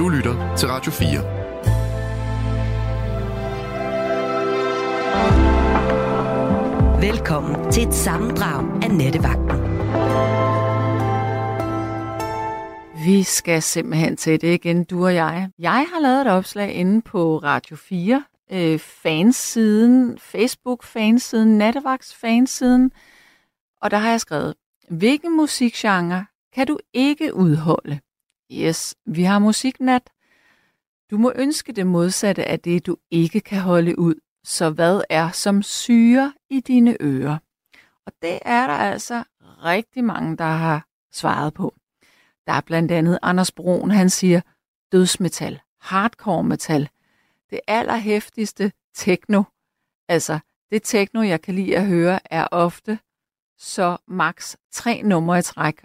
Du lytter til Radio 4. Velkommen til et sammendrag af Nettevagten. Vi skal simpelthen til det igen, du og jeg. Jeg har lavet et opslag inde på Radio 4, øh, fansiden, Facebook-fansiden, Nattevagts-fansiden, og der har jeg skrevet, hvilken musikgenre kan du ikke udholde? Yes, vi har musiknat. Du må ønske det modsatte af det, du ikke kan holde ud. Så hvad er som syre i dine ører? Og det er der altså rigtig mange, der har svaret på. Der er blandt andet Anders Broen, han siger dødsmetal, hardcore metal, det allerhæftigste techno. Altså, det techno, jeg kan lide at høre, er ofte så maks tre numre i træk.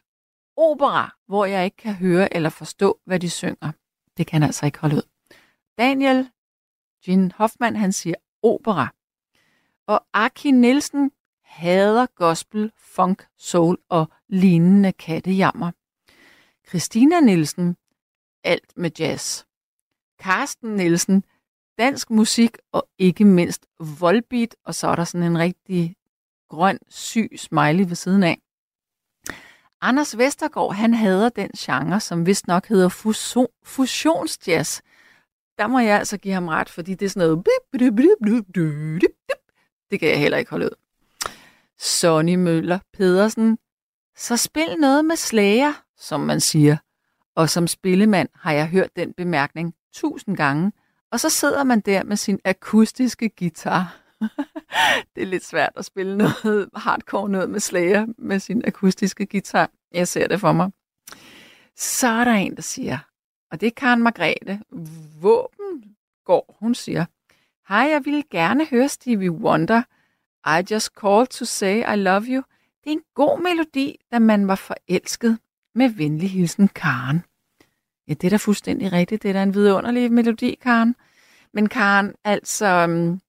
Opera, hvor jeg ikke kan høre eller forstå, hvad de synger. Det kan altså ikke holde ud. Daniel Jean Hoffmann, han siger opera. Og Aki Nielsen hader gospel, funk, soul og lignende kattejammer. Christina Nielsen, alt med jazz. Carsten Nielsen, dansk musik og ikke mindst voldbeat, og så er der sådan en rigtig grøn, syg smiley ved siden af. Anders Vestergaard, han hader den genre, som vist nok hedder fusion, fusionsjazz. Der må jeg altså give ham ret, fordi det er sådan noget... Det kan jeg heller ikke holde ud. Sonny Møller Pedersen. Så spil noget med slager, som man siger. Og som spillemand har jeg hørt den bemærkning tusind gange. Og så sidder man der med sin akustiske guitar. det er lidt svært at spille noget hardcore noget med slager med sin akustiske guitar. Jeg ser det for mig. Så er der en, der siger, og det er Karen Margrethe, våben går, hun siger, Hej, jeg ville gerne høre Stevie Wonder. I just called to say I love you. Det er en god melodi, da man var forelsket. Med venlig hilsen, Karen. Ja, det er da fuldstændig rigtigt. Det er da en vidunderlig melodi, Karen. Men Karen, altså, mm,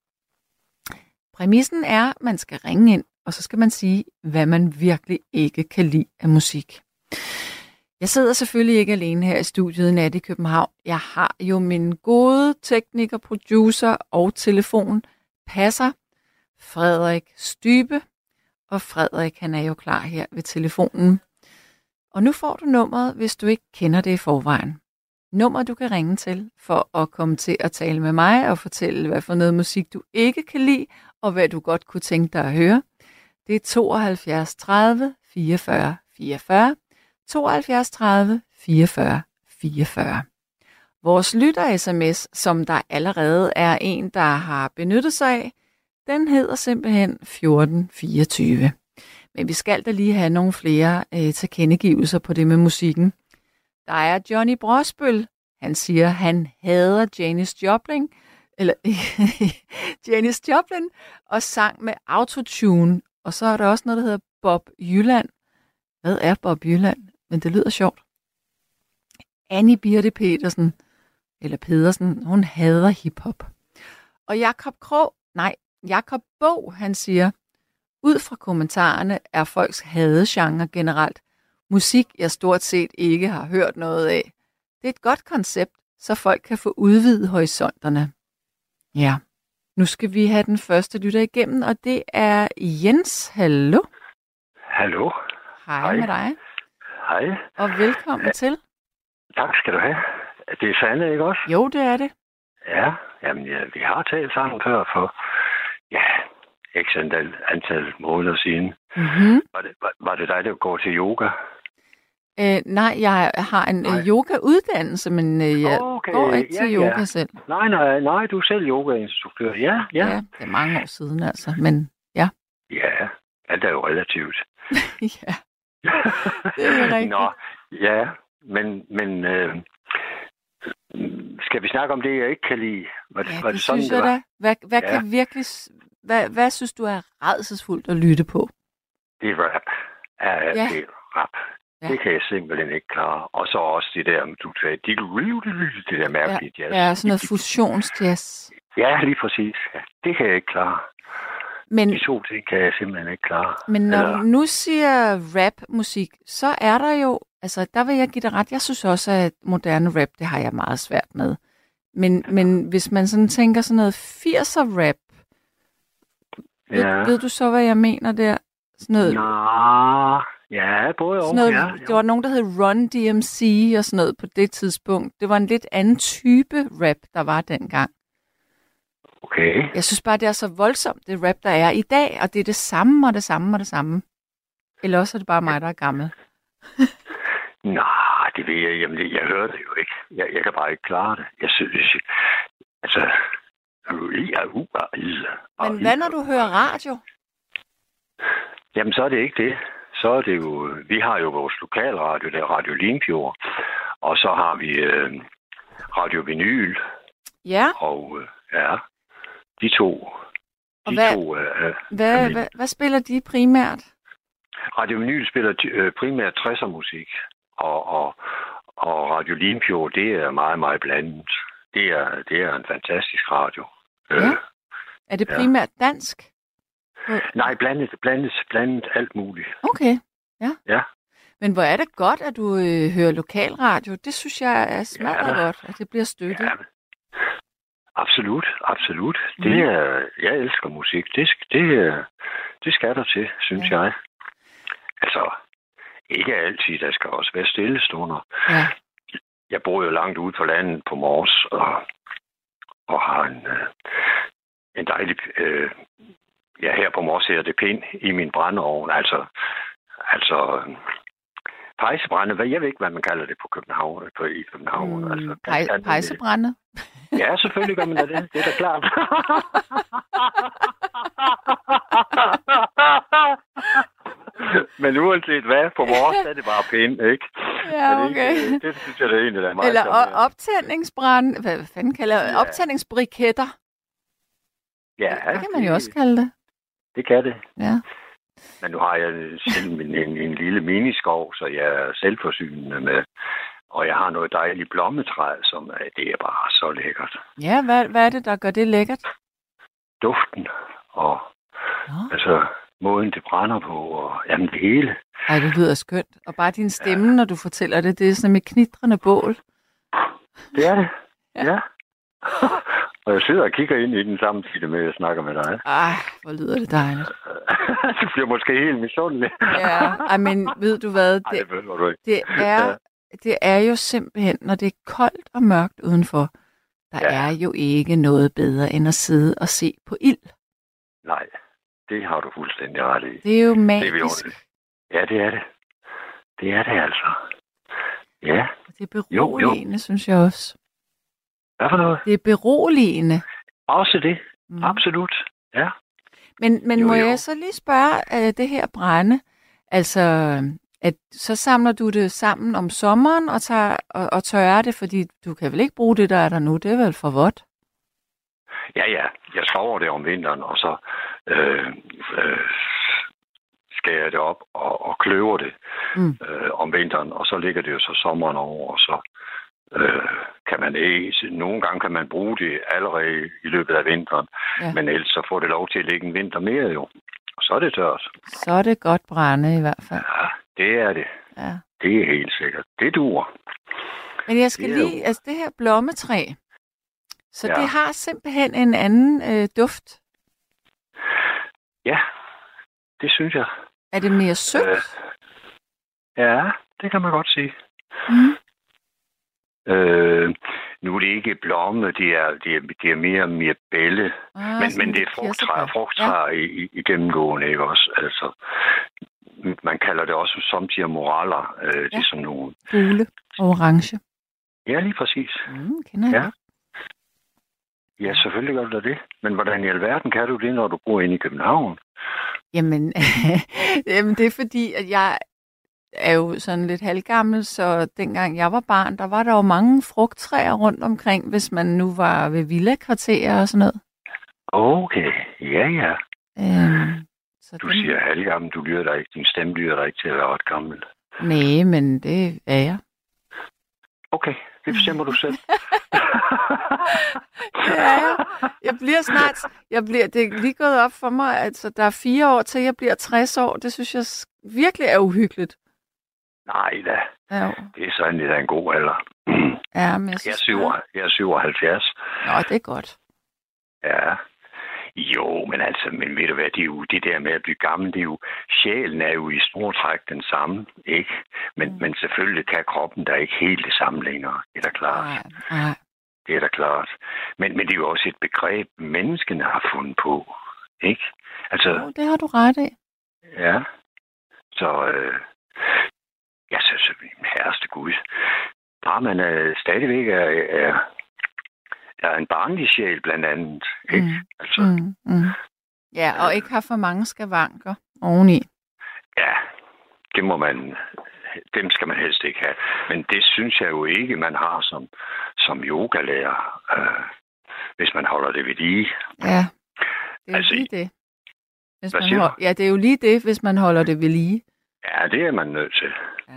præmissen er, at man skal ringe ind, og så skal man sige, hvad man virkelig ikke kan lide af musik. Jeg sidder selvfølgelig ikke alene her i studiet i Nat i København. Jeg har jo min gode tekniker, producer og telefon passer, Frederik Stybe. Og Frederik, han er jo klar her ved telefonen. Og nu får du nummeret, hvis du ikke kender det i forvejen. Nummer, du kan ringe til for at komme til at tale med mig og fortælle, hvad for noget musik du ikke kan lide, og hvad du godt kunne tænke dig at høre. Det er 72 30 44 44. 72 30 44 44. Vores lytter-sms, som der allerede er en, der har benyttet sig af, den hedder simpelthen 1424. Men vi skal da lige have nogle flere øh, tilkendegivelser på det med musikken. Der er Johnny Brosbøl. Han siger, han hader Janis Joplin, eller Janis Joplin, og sang med autotune. Og så er der også noget, der hedder Bob Jylland. Hvad er Bob Jylland? Men det lyder sjovt. Annie Birte Petersen, eller Pedersen, hun hader hiphop. Og Jakob Krog, nej, Jakob Bog, han siger, ud fra kommentarerne er folks hadegenre generelt musik, jeg stort set ikke har hørt noget af. Det er et godt koncept, så folk kan få udvidet horisonterne. Ja, nu skal vi have den første lytter igennem, og det er Jens. Hallo? Hallo? Hej, Hej. med dig. Hej. Og velkommen ja. til. Tak skal du have. Det er Sanne, ikke også? Jo, det er det. Ja, jamen ja, vi har talt sammen før for, ja, x antal, antal måneder siden. Mm-hmm. Var, det, var, var det dig, der går til yoga? Øh, nej, jeg har en nej. yoga-uddannelse, men øh, jeg okay. går ikke ja, til yoga ja. selv. Nej, nej, nej, du er selv yoga-instruktør. Ja, ja. Ja, det er mange år siden altså, men ja. Ja, alt er jo relativt. ja, det er rigtigt. Nå, ja, men, men øh, skal vi snakke om det, jeg ikke kan lide? Var, ja, var det, det sådan, synes det jeg da. Hvad, hvad ja. kan virkelig... Hvad, hvad synes du er redselsfuldt at lytte på? Det er rap. Ja, ja. det er rap. Ja. Det kan jeg simpelthen ikke klare. Og så også det der, du sagde, det, det der mærkelige ja, jazz. Ja, sådan noget fusionsjazz. Ja, lige præcis. Ja, det kan jeg ikke klare. Men, de to ting kan jeg simpelthen ikke klare. Men når Eller... du nu siger rap-musik, så er der jo, altså der vil jeg give dig ret, jeg synes også, at moderne rap, det har jeg meget svært med. Men, ja. men hvis man sådan tænker sådan noget 80'er rap, ja. ved, ved du så, hvad jeg mener der? Sådan noget, Nå, ja, både og. noget, ja, Det var nogen, der hed Run DMC og sådan noget på det tidspunkt. Det var en lidt anden type rap, der var dengang. Okay. Jeg synes bare, det er så voldsomt, det rap, der er i dag, og det er det samme og det samme og det samme. Eller også er det bare mig, der er gammel. Nej, det ved jeg. Jamen, jeg hører det jo ikke. Jeg, jeg kan bare ikke klare det. Jeg synes, altså... Men hvad når du hører radio? Jamen, så er det ikke det. Så er det jo... Vi har jo vores lokalradio, der er Radio Limfjord. Og så har vi øh, Radio Vinyl. Ja. Og øh, ja, de to. Og de hvad, to øh, hvad, hvad, hvad spiller de primært? Radio Vinyl spiller øh, primært 60'er musik, og, og, og Radio Limfjord, det er meget, meget blandet. Det er, det er en fantastisk radio. Ja. Øh, er det primært ja. dansk? Nej, blandet, blandet, blandet alt muligt. Okay, ja. Ja. Men hvor er det godt, at du øh, hører lokalradio. Det synes jeg er smadret ja, godt, at det bliver støttet. Ja, Absolut, absolut. Det mm. er, jeg elsker musik. Det, det, det skal der til, synes ja. jeg. Altså, ikke altid. Der skal også være stillestunder. Ja. Jeg bor jo langt ude på landet på Mors, og, og har en, øh, en dejlig... Øh, ja, her på Mors her det pind i min brændeovn. Altså, altså pejsebrænde, hvad, jeg ved ikke, hvad man kalder det på København, på, i København. Mm, altså, pej, pejsebrænde? Ja, selvfølgelig gør man det. Det er da klart. Men uanset hvad, på vores er det bare pænt, ikke? Ja, okay. Det, det, det synes jeg, det er egentlig, der er meget Eller optændingsbrand, hvad fanden kalder det? Ja. Optændingsbriketter. Ja. Det kan man jo også kalde det. Det kan det. Ja. Men nu har jeg selv en, en, en lille miniskov, så jeg er selvforsynende med. Og jeg har noget dejligt blommetræ, som er, det er bare så lækkert. Ja, hvad, hvad er det, der gør det lækkert? Duften og ja. altså måden, det brænder på, og jamen det hele. Ej, det lyder skønt. Og bare din stemme, ja. når du fortæller det, det er sådan med knitrende bål. Det er det, ja. ja. Og jeg sidder og kigger ind i den samtidig med, at jeg snakker med dig. Ej, hvor lyder det dejligt. du bliver måske helt misundelig. ja, ej, men ved du hvad? Det, Ej, det, du ikke. det, er, ja. det er jo simpelthen, når det er koldt og mørkt udenfor, der ja. er jo ikke noget bedre end at sidde og se på ild. Nej, det har du fuldstændig ret i. Det er jo magisk. Det er ja, det er det. Det er det altså. Ja. Det er beroligende, jo, jo. synes jeg også. Hvad for noget? Det er beroligende. Også det. Mm. Absolut. Ja. Men, men jo, må jo. jeg så lige spørge uh, det her brænde? Altså, at så samler du det sammen om sommeren og, tager, og, og tørrer det, fordi du kan vel ikke bruge det, der er der nu? Det er vel for vådt? Ja, ja. Jeg sover det om vinteren, og så øh, øh, skærer jeg det op og, og kløver det mm. øh, om vinteren, og så ligger det jo så sommeren over, og så øh, kan man ikke. Nogle gange kan man bruge det allerede i løbet af vinteren, ja. men ellers så får det lov til at ligge en vinter mere jo. Så er det tørt. Så er det godt brænde i hvert fald. Ja, det er det. Ja. Det er helt sikkert. Det duer. Men jeg skal lige, altså det her blommetræ, så ja. det har simpelthen en anden øh, duft. Ja, det synes jeg. Er det mere sødt? Øh, ja, det kan man godt sige. Mm. Øh, nu er det ikke blomme, det er, det er, det er mere mere bælle. Ah, men, men det er frugttræer, frugttræer ja. i, i gennemgående, ikke også? Altså, man kalder det også samtidig moraler. Øh, ja. Det er sådan nogle... Gule og orange. Ja, lige præcis. Mm, kender jeg. Ja. Ja, selvfølgelig gør du det. Men hvordan i alverden kan du det, når du bor inde i København? Jamen, jamen det er fordi, at jeg er jo sådan lidt halvgammel, så dengang jeg var barn, der var der jo mange frugttræer rundt omkring, hvis man nu var ved villakvarterer og sådan noget. Okay, ja ja. Øhm, så du den... siger halvgammel, du lyder dig ikke, din stemme lyder dig ikke til at være ret gammel. Nej, men det er jeg. Okay, det bestemmer du selv. er jeg. Bliver snart... Jeg bliver, det er lige gået op for mig, altså der er fire år til, jeg bliver 60 år. Det synes jeg virkelig er uhyggeligt. Nej da, Ja, det er sådan lidt af en god alder. ja men jeg Jeg er, synes, syv, jeg er 77. Nå, det er godt. Ja. Jo, men altså, men ved du hvad, det er jo det der med at blive gammel, det er jo, sjælen er jo i stor træk den samme, ikke? Men, Mm. men selvfølgelig kan kroppen da ikke helt det samme længere, det er da klart. Nej, nej. Det er da klart. Men, men det er jo også et begreb, menneskene har fundet på, ikke? Altså, Jo, det har du ret i. ja. Så, øh, jeg synes, herreste Gud, bare man øh, stadigvæk er, er, er en barnlig sjæl blandt andet, ikke? Mm. Altså, Mm, mm. Ja, og ikke har for mange skavanker oveni. Ja, det må man, dem skal man helst ikke have. Men det synes jeg jo ikke, man har som, som yogalærer, øh, hvis man holder det ved lige. Ja, det er Altså, lige det. Hvis man hold... Ja, det er jo lige det, hvis man holder det ved lige. Ja, det er man nødt til. Ja.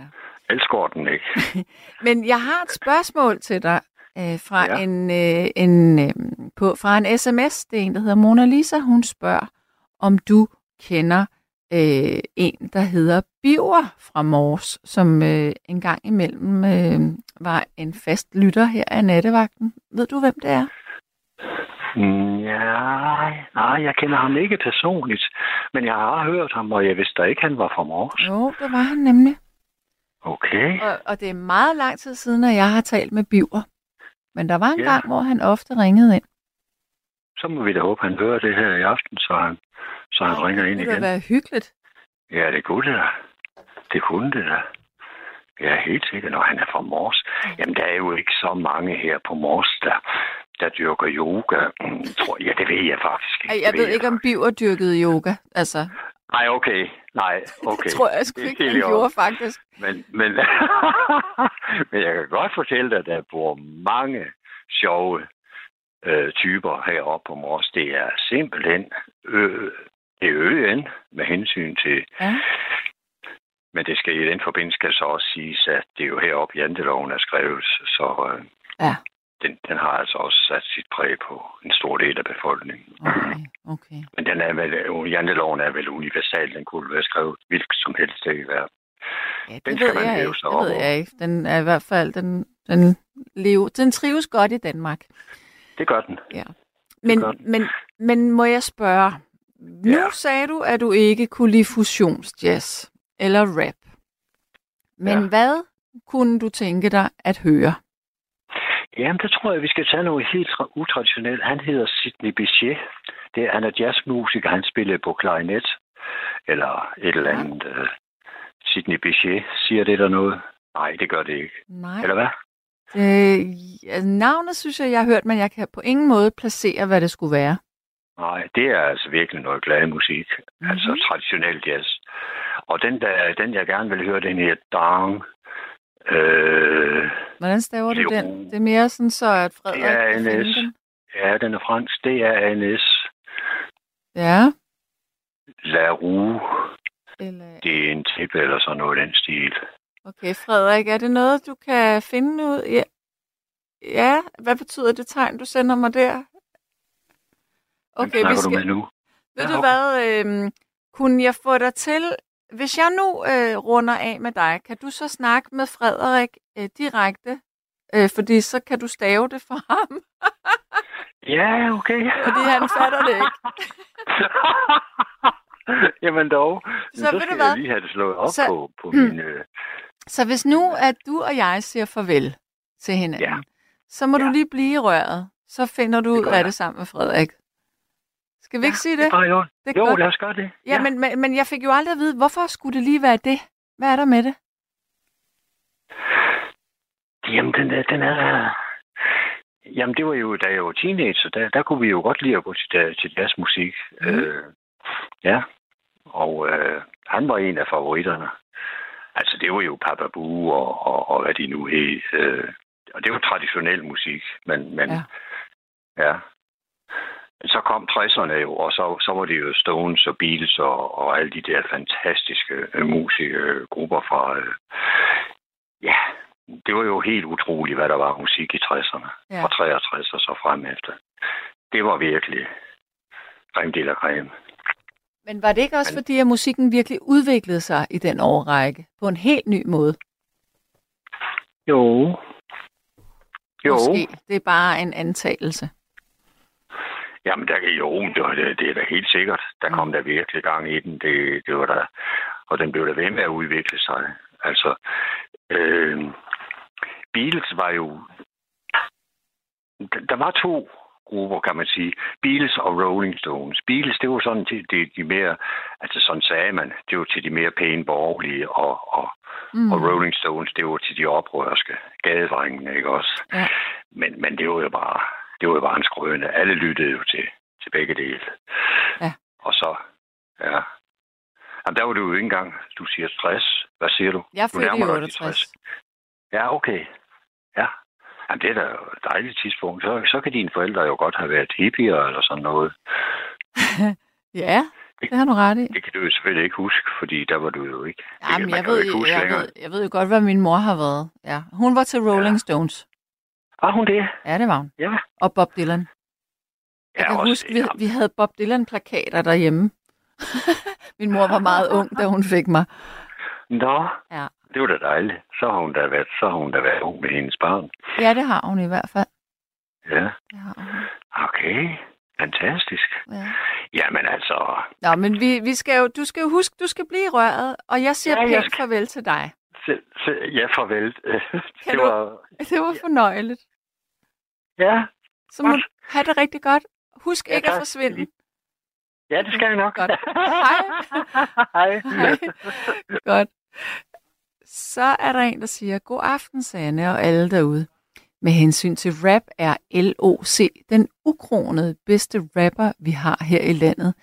Ellers går den ikke. Men jeg har et spørgsmål til dig øh, fra Ja. en, øh, en øh, på fra en sms. Det er en, der hedder Mona Lisa. Hun spørger, om du kender øh, en, der hedder Biver fra Mors, som øh, en gang imellem øh, var en fast lytter her af nattevagten. Ved du, hvem det er? Ja, nej, jeg kender ham ikke personligt, men jeg har hørt ham, og jeg vidste da ikke, han var fra Mors. Jo, det var han nemlig. Okay. Og, og det er meget lang tid siden, at jeg har talt med Biver. Men der var en Ja. gang, hvor han ofte ringede ind. Så må vi da håbe, han hører det her i aften, så han, så han ringer ind det kunne igen. være hyggeligt. Ja, det kunne det da. Det kunne det da. Ja, helt sikkert, når han er fra Mors. Jamen, der er jo ikke så mange her på Mors, der, der dyrker yoga. Tror, ja, det ved jeg faktisk ikke. Ej, jeg Det ved ikke, om Biver dyrkede yoga. Altså, Nej, okay. Nej, okay. det tror jeg sgu ikke, han gjorde faktisk. Men, men, men jeg kan godt fortælle dig, at der bor mange sjove øh, typer heroppe på Mors. Det er simpelthen ø, det er øen med hensyn til Ja. Men det skal i den forbindelse skal så også siges, at det er jo heroppe, janteloven er skrevet, så øh, Ja. Den, den har altså også sat sit præg på en stor del af befolkningen. Okay, okay. Men den er vel, janteloven er vel universal, den kunne være skrevet hvilket som helst i verden. Ja, det Den ved man jeg ikke. Det op ved over. jeg ikke. Den er i hvert fald, den, den, lever, den trives godt i Danmark. Det gør den. Men, godt. men, men må jeg spørge, nu Ja. sagde du, at du ikke kunne lide fusionsjazz eller rap. Men Ja. hvad kunne du tænke dig at høre? Jamen, der tror jeg, vi skal tage noget helt tra- utraditionelt. Han hedder Sidney Bechet. Det er, han er jazzmusiker. Han spillede på klarinet. Eller et eller andet. Uh, Sidney Bechet. Siger det der noget? Nej, det gør det ikke. Nej. Eller hvad? Øh, ja, navnet synes jeg, jeg har hørt, men jeg kan på ingen måde placere, hvad det skulle være. Nej, det er altså virkelig noget glad musik. Mhm. Mm-hmm. Altså traditionel jazz. Og den, der, den jeg gerne vil høre, den her Dang. Øh, Hvordan staver du Jo. den? Det er mere sådan, så at Frederik Ja, kan finde den. ja, den er fransk. Det er ANS. Ja. La Rue. Eller, Det er en tip eller sådan noget i den stil. okay, Frederik, er det noget, du kan finde ud? Ja. ja, hvad betyder det tegn, du sender mig der? Okay, vi snakker skal... du med nu? Ved Ja, du okay. hvad, øh, kunne jeg få dig til, hvis jeg nu øh, runder af med dig, kan du så snakke med Frederik øh, direkte? Øh, fordi så kan du stave det for ham, Ja, okay. fordi han fatter det ikke. Jamen dog. Så Så, ved du skal hvad? jeg lige have det slået op Så- på, på Hmm. min... Øh... Så hvis nu, at du og jeg siger farvel til hinanden, Ja. så må Ja. du lige blive i røret. Så finder du ud af det sammen med Frederik. Skal vi ikke sige Det i orden. Det Jo, godt. lad os gøre det. Ja, men, men, men jeg fik jo aldrig at vide, hvorfor skulle det lige være det? Hvad er der med det? Jamen, den er, den er... Jamen, det var jo, da jeg var teenager, der, der kunne vi jo godt lide at gå til, da- til jazzmusik. Mhm. Øh, ja, og øh, han var en af favoritterne. Altså, det var jo Papa Boo og, og, og hvad de nu hed. Øh, og det var traditionel musik, men, men Ja. ja. Men Så kom 60'erne jo, og så, så var det jo Stones og Beatles og, og alle de der fantastiske øh, musikgrupper fra, øh, ja, det var jo helt utroligt, hvad der var musik i 60'erne. Ja. Fra 63 og så frem efter. Det var virkelig creme de la creme. Men var det ikke også fordi, at musikken virkelig udviklede sig i den årrække på en helt ny måde? Jo. Jo. Måske. Det er bare en antagelse. Jamen, der, jo, det, det, det er da helt sikkert. Der kom der virkelig gang i den. Det, det var der, og den blev der ved med at udvikle sig. Altså, øh, Beatles var jo... Der, der var to grupper, kan man sige. Beatles og Rolling Stones. Beatles, det var sådan til de, de mere... Altså, sådan sagde man. Det var til de mere pæne borgerlige, og, og, mm. og Rolling Stones, det var til de oprørske gadedrengene, ikke også? Ja. Men, men det var jo bare det var jo bare en skrøne. Alle lyttede jo til, til begge dele. Ja. Og så, ja. Jamen, der var du jo ikke engang, du siger 60. Hvad siger du? Jeg dig de 68. 60. Ja, okay. Ja. Jamen, det er da jo et dejligt tidspunkt. Så, så kan dine forældre jo godt have været hippier eller sådan noget. Ja, det har du ret i. Det kan du jo selvfølgelig ikke huske, fordi der var du jo ikke. Jamen, jeg jo ved, ikke jeg, ved, jeg ved jo godt, hvad min mor har været. Ja. Hun var til Rolling Ja. Stones. Var hun det? Ja, det var hun. Ja. Og Bob Dylan. Jeg kan også, huske, vi, vi havde Bob Dylan-plakater derhjemme. min mor var meget ung, da hun fik mig. Nå, Ja. det var da dejligt. Så har hun da været, så har hun da været ung med hendes barn. Ja, det har hun i hvert fald. Ja, Det har hun. okay. Fantastisk. Ja. Jamen altså, Nå, men vi, vi skal jo, du skal jo huske, du skal blive røret, og jeg siger Ja, jeg pænt skal- farvel til dig. se, se, ja, farvel. det du- var, Det var fornøjeligt. Ja, Så må du have det rigtig godt. Husk Ja, ikke at tak. forsvinde. ja, det skal jeg nok. Godt. Hej. Hej. Hej. Godt. Så er der en, der siger, God aften, Sanne og alle derude. Med hensyn til rap er LOC den ukronede bedste rapper, vi har her i landet.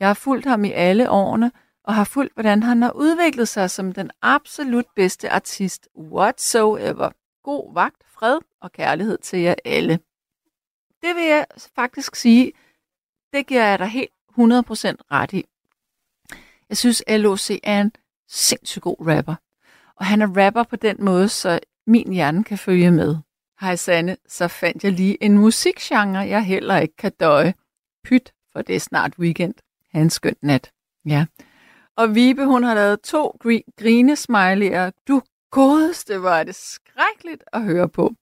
Jeg har fulgt ham i alle årene, og har fulgt, hvordan han har udviklet sig som den absolut bedste artist whatsoever. God vagt, fred og kærlighed til jer alle. Det vil jeg faktisk sige, det giver jeg dig helt 100% ret i. Jeg synes, LOC er en sindssygt god rapper. Og han er rapper på den måde, så min hjerne kan følge med. Hej Sanne, så fandt jeg lige en musikgenre, jeg heller ikke kan døje. Pyt, for det er snart weekend. Ha' en skøn nat. Ja. Og Vibe, hun har lavet to gri- grinesmiley'er. Du godeste, hvor er det skrækkeligt at høre på.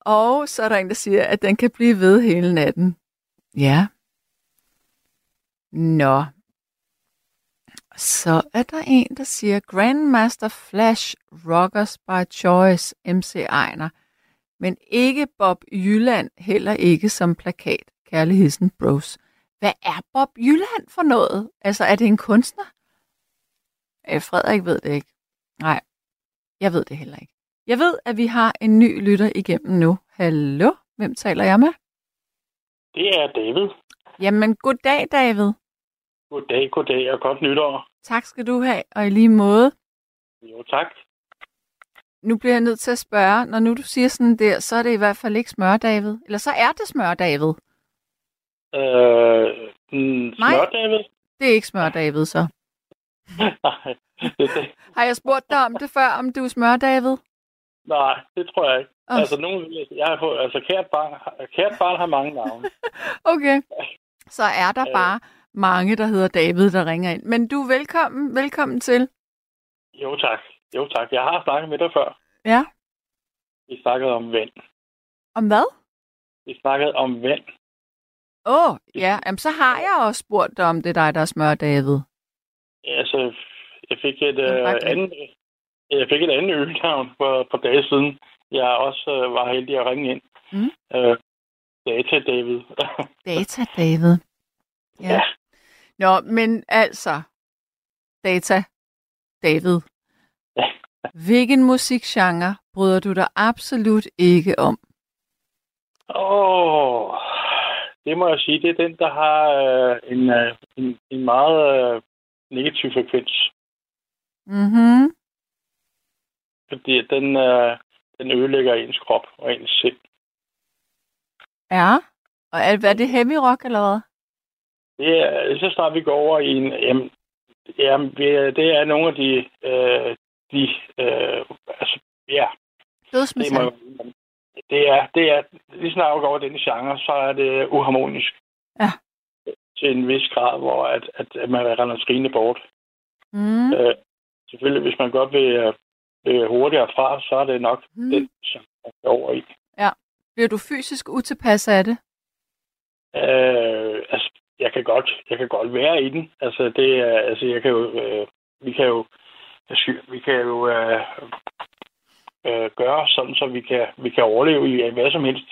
Og så er der en, der siger, at den kan blive ved hele natten. Ja. Nå. Så er der en, der siger, Grandmaster Flash Rockers by Choice, MC Ejner. Men ikke Bob Jylland, heller ikke som plakat. Kærlighedsen bros. Hvad er Bob Jylland for noget? Altså, er det en kunstner? Øh, Frederik ved det ikke. Nej, jeg ved det heller ikke. Jeg ved, at vi har en ny lytter igennem nu. Hallo? Hvem taler jeg med? Det er David. Jamen, goddag, David. Goddag, goddag og godt nytår. Tak skal du have, og i lige måde. Jo, tak. Nu bliver jeg nødt til at spørge, når nu du siger sådan der, så er det i hvert fald ikke smør, David. Eller så er det smør, David. Øh, mm, Nej. smør, David? Det er ikke smør, David, så. Nej, Har jeg spurgt dig om det før, om du er smør, David? nej, det tror jeg ikke. Oh, Altså, nogen, jeg har fået, altså kært, barn, kært barn har mange navne. Okay. Så er der Øh. bare mange, der hedder David, der ringer ind. Men du er velkommen, velkommen til. Jo, tak. Jo, tak. Jeg har snakket med dig før. Ja. Vi snakkede om vand. Om hvad? Vi snakkede om vand. Åh, oh, ja. Jamen, så har jeg også spurgt dig, om det er dig, der er smør, David. Altså, jeg fik et, øh, andet, jeg fik et andet ølnavn for, for dage siden. Jeg også øh, var heldig at ringe ind. Mm. Øh, Data David. Data, David. Ja. Ja. Nå, men altså, Data, David. Ja. Hvilken musikgenre bryder du dig absolut ikke om? Åh, oh, det må jeg sige, det er den, der har øh, en, øh, en, en meget øh, negativ frekvens. Mhm. Fordi den, øh, den ødelægger ens krop og ens sind. Ja. Og er, er det heavy rock, eller hvad? Det er, så snart vi går over i en... Jamen, jamen, vi- det er nogle af de, øh, de øh, altså Ja, det må det er, det er, lige snart over den genre, så er det uharmonisk. Ja. Til en vis grad, hvor at, at, at man render skrigende bort. Mm. Øh, selvfølgelig, hvis man godt vil, vil hurtigere fra, så er det nok Mm. mm. den, som man er over i. Bliver du fysisk utilpas af det? Øh, altså, jeg kan godt, jeg kan godt være i den. Altså, det er, altså, jeg kan jo, øh, vi kan jo, vi kan jo øh, øh, gøre sådan, så vi kan, vi kan overleve i hvad som helst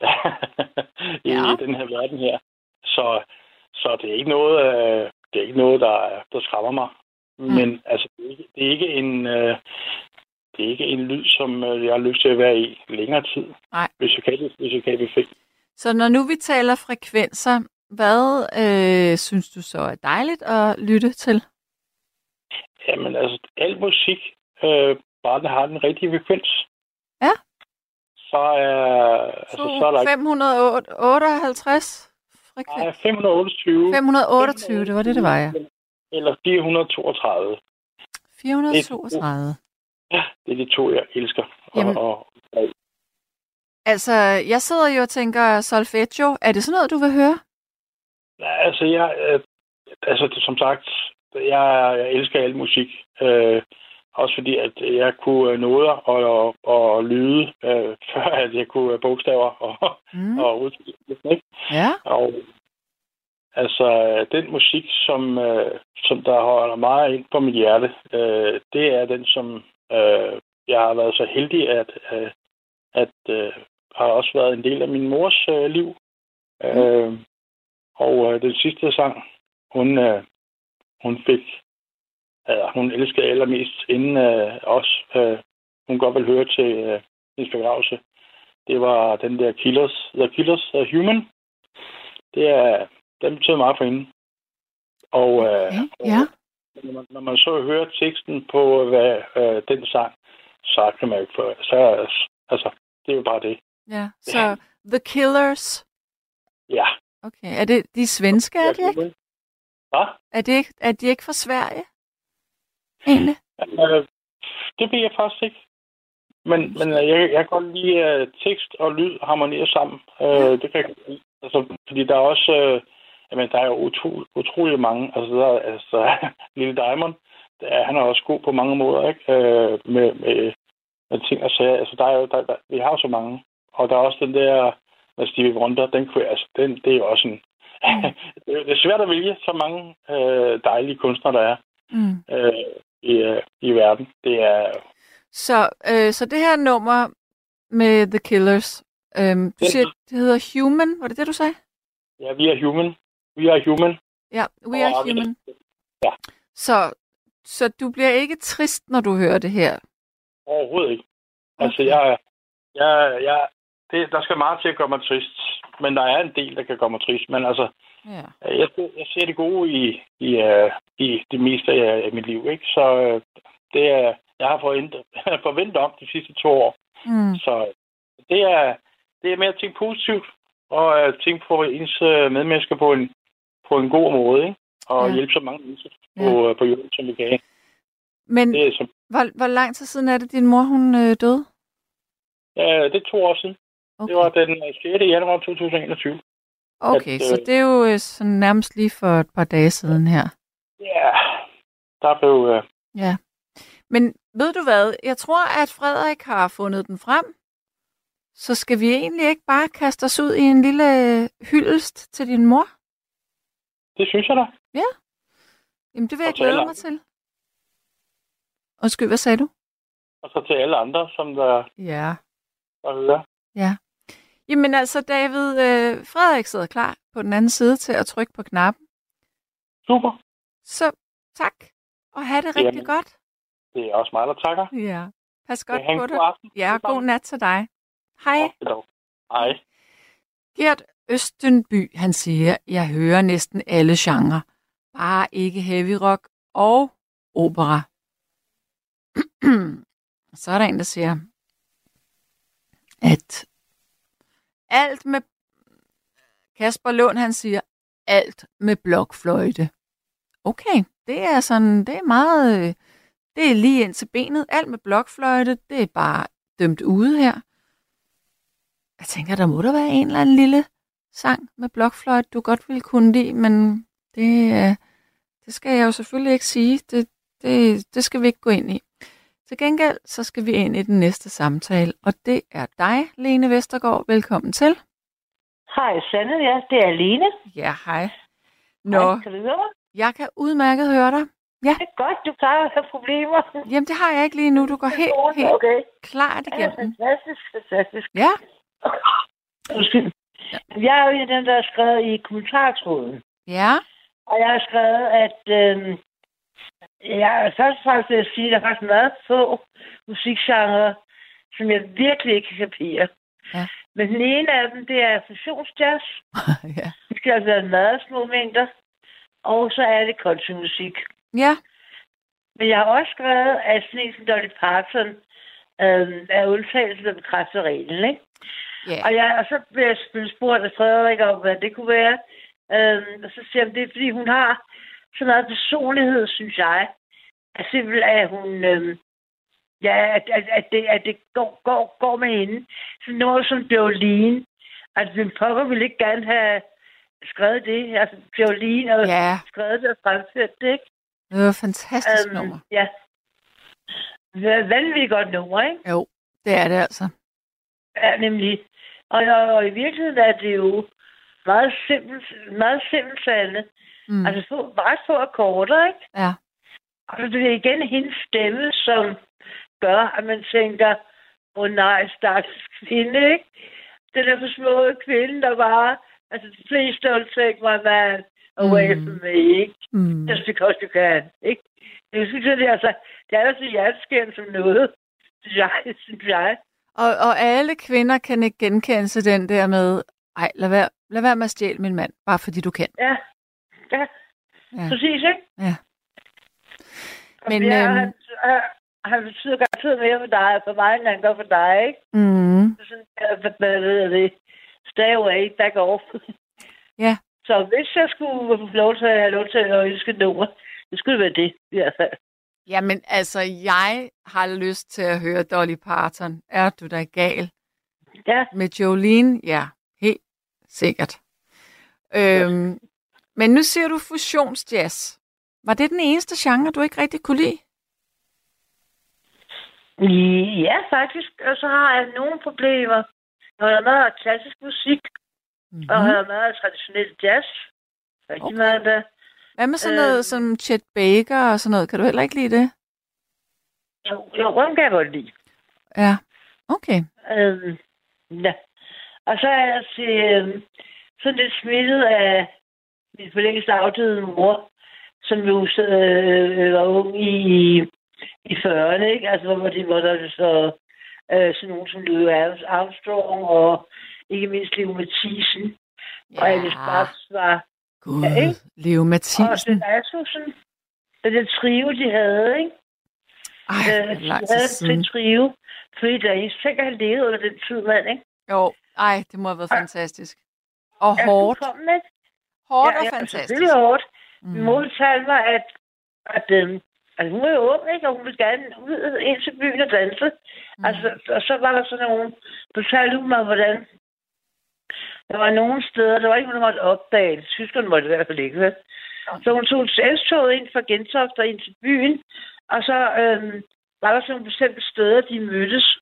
i Ja. den her verden her. Så, så det er ikke noget, øh, det er ikke noget, der, der skræmmer mig. Mm. Men altså, det er ikke, det er ikke en, øh, det er ikke en lyd, som øh, jeg har lyst til at være i længere tid. Nej. Hvis jeg kan det, hvis jeg kan det fri. Så når nu vi taler frekvenser, hvad øh, synes du så er dejligt at lytte til? Jamen altså, al musik, øh, bare den har den rigtige frekvens. Ja. Så er, altså, så er der ikke... 558 frekvens. Nej, 528. 528, det var det, det var, ja. Eller 432. 432. Ja, det er de to, jeg elsker. Jamen. Og, og, Altså, jeg sidder jo og tænker solfeggio. Er det sådan noget, du vil høre? Nej, altså, jeg, øh, altså, det, som sagt, jeg, jeg elsker al musik. Øh, også fordi, at jeg kunne øh, noder og, og, og lyde, øh, før at jeg kunne øh, bogstaver og, Mm. og udtryk. Ja. Og altså, den musik, som, øh, som der holder meget ind på mit hjerte, øh, det er den, som øh, jeg har været så heldig, at, øh, at øh, har også været en del af min mors øh, liv. Øh, og øh, den sidste sang, hun, øh, hun fik, øh, hun elskede allermest inden øh, os. Øh, hun godt vil høre til øh, hendes begravelse. Det var den der Killers, The Killers uh, Human. Det er, den betyder meget for hende. Og, øh, Okay, og ja. når, man, når man så hører teksten på hvad, øh, den sang, så kan man jo så, altså, det er jo bare det. ja. Så The Killers. Ja. Okay, er det de svenske, er de ikke? Hvad? Er, det ikke? er de ikke fra Sverige? Egentlig? Øh, det ved jeg faktisk ikke. Men, men øh, jeg, jeg kan godt lide uh, tekst og lyd harmonerer sammen. Uh, det kan jeg godt lide. Altså, fordi der er også... Uh, jamen, der er jo utro, utrolig mange. Altså, der er altså, Lille Diamond. Der, er- han er også god på mange måder, ikke? Uh, med, med, med ting og sager. Altså, der er jo, der, der, vi har jo så mange. Og der er også den der med Stevie Wonder. Den kunne jeg, altså, den, det er jo også en... det, er, svært at vælge så mange uh, dejlige kunstnere, der er Mm. uh, i, uh, i verden. Det er Så, øh, så det her nummer med The Killers, øhm, du siger, det hedder Human, var det det, du sagde? Ja, vi er human. Vi er human. Ja, We Are Og- Human. Ja. Så, så du bliver ikke trist, når du hører det her? Overhovedet ikke. Altså, Okay. jeg, jeg, jeg, det, der skal meget til at gøre mig trist. Men der er en del, der kan gøre mig trist. Men altså, Ja. jeg, jeg ser det gode i, i, uh, i det meste af, af mit liv. Ikke? Så uh, det er, jeg har forventet, forventet om de sidste to år. Mm. Så det er, det er med at tænke positivt. Og uh, tænke på ens medmennesker på en, på en god måde. Ikke? Og Ja. hjælpe så mange mennesker Ja. på, uh, på jorden, som vi kan. Men Det er, som, hvor, hvor lang tid siden er det, din mor hun øh, døde? ja, det er to år siden. Okay, Det var den øh, 6. januar 2021. okay at, så øh, det er jo øh, sådan nærmest lige for et par dage siden her. Ja, der blev... Øh, Ja. Men ved du hvad? Jeg tror, at Frederik har fundet den frem. Så skal vi egentlig ikke bare kaste os ud i en lille øh, hyldest til din mor? Det synes jeg da. Jamen, det vil jeg Og alle glæde mig til. Undskyld, hvad sagde du? Og så til alle andre, som der, Ja. der hører. Jamen altså, David, øh, Frederik sidder klar på den anden side til at trykke på knappen. Super. Så tak, og have det rigtig Jamen. godt. Det er også mig, der takker. Ja. Pas godt på dig. Ja, god nat til dig. Hej. Hej. Gert Østenby, han siger, jeg hører næsten alle genrer. Bare ikke heavy rock og opera. Så er der en, der siger, at alt med... Kasper Lund, han siger, alt med blokfløjte. Okay, det er sådan, det er meget, Det er lige ind til benet. Alt med blokfløjte, det er bare dømt ude her. Jeg tænker, der må der være en eller anden lille sang med blokfløjte, du godt ville kunne lide, men det, øh, det skal jeg jo selvfølgelig ikke sige. Det, det, det skal vi ikke gå ind i. Til gengæld, så skal vi ind i den næste samtale, og det er dig, Lene Vestergaard. Velkommen til. Hej, Sanne. Ja, det er Lene. Ja, hej. Nå, Hej, kan du høre mig? jeg kan udmærket høre dig. Det er godt, du plejer at have problemer. Jamen, det har jeg ikke lige nu. Du går helt, helt Okay. klart Ja, igennem. fantastisk, fantastisk. Ja, Undskyld. Jeg er jo en af dem, der har skrevet i kommentartråden. ja, Og jeg har skrevet, at øh, jeg først og fremmest vil jeg sige, at der er faktisk meget få musikgenre, som jeg virkelig ikke kan kapere. Ja. Men den ene af dem, det er fusionsjazz. ja. Det skal altså være meget små mængder. Og så er det countrymusik. Ja, Men jeg har også skrevet, at sådan en som Dolly Parton øh, er undtagelsen, der bekræfter reglen, ikke? Ja. Og, jeg, og så blev jeg spurgt af Frederik om, hvad det kunne være. Øh, og så siger jeg, det er fordi, hun har så meget personlighed, synes jeg. At simpelthen, at hun... Øh, ja, at, at, at, det, at det går, går, går med hende. Så noget som Jolene. Altså, den pokker ville ikke gerne have skrevet det. Altså, Jolene og ja. skrevet det og fremført det, ikke? Det var et fantastisk nummer. Øhm, ja. Vanvittigt godt nummer, ikke? Jo, det er det altså. Ja, nemlig. Og, og, og i virkeligheden er det jo meget simpelt, meget simpelt Sanne. Mm. Altså få, ret få akkorder, ikke? Ja, Og det er igen hendes stemme, som gør, at man tænker, åh oh, nej, stakkels kvinde, ikke? Den er for små kvinde, der bare, altså, please don't take my man away Mm. from me, ikke? mm. Just because you can, ikke? Jeg synes, det er, altså, det er altså hjerteskærende som noget, synes jeg, synes jeg. Og, og alle kvinder kan ikke genkende sig den der med, ej, lad være, lad være med at stjæle min mand, bare fordi du kan. Ja, ja, Ja. præcis, ikke? Ja. Men, ja, øhm, han, han, han betyder garanteret mere for dig, for mig, end han gør for dig, ikke? Mm. Så sådan, hvad, ved det? Stay away, back off. Ja. Så hvis jeg skulle få lov til at have lov til at ønske nummer, det skulle være det, i hvert fald. Jamen, altså, jeg har lyst til at høre Dolly Parton. Er du da gal? Ja, Med Jolene? Ja, helt sikkert. Øhm, men nu siger du fusionsjazz. Var det den eneste genre, du ikke rigtig kunne lide? ja, faktisk. Og så har jeg nogle problemer. Når der er meget klassisk musik, Mm-hmm. og der er meget traditionel jazz. Rigtig Okay. meget der. Hvad med sådan noget øhm, som Chet Baker og sådan noget? Kan du heller ikke lide det? Jo, jo, den kan jeg godt lide. Ja, okay. Øhm, ja. Og så er jeg til, øhm, sådan lidt smittet af min for længst afdøde mor, som jo øh, var ung i, i 40'erne, ikke? Altså, hvor, de, hvor der så øh, sådan nogen som Louis Armstrong og ikke mindst Leo Mathisen. Ja. Og Alice Babs var... Gud, Ja, ikke? Leo Og Mathisen. den Asmussen, den trio, de havde, ikke? Ej, det Øh, er de havde siden. en trio. Fordi der er tænker, han levede under den tid, mand, ikke? Jo, ej, det må have været Ja. fantastisk. Og Ja, hårdt. fuldkommen, ikke? Hårdt ja, og ja, fantastisk. Selvfølgelig hårdt. Min Mm. mor fortalte mig, at, at øhm, altså, hun er jo ung, ikke? Og hun ville gerne ud ind til byen og danse. Mm. Altså, og så var der sådan nogle... Fortalte hun mig, hvordan... Der var nogle steder, der var ikke der måtte opdage det. Tyskerne måtte i hvert fald ikke, vel? Så hun tog S-toget ind fra Gentofte og ind til byen. Og så øhm, var der sådan nogle bestemte steder, de mødtes.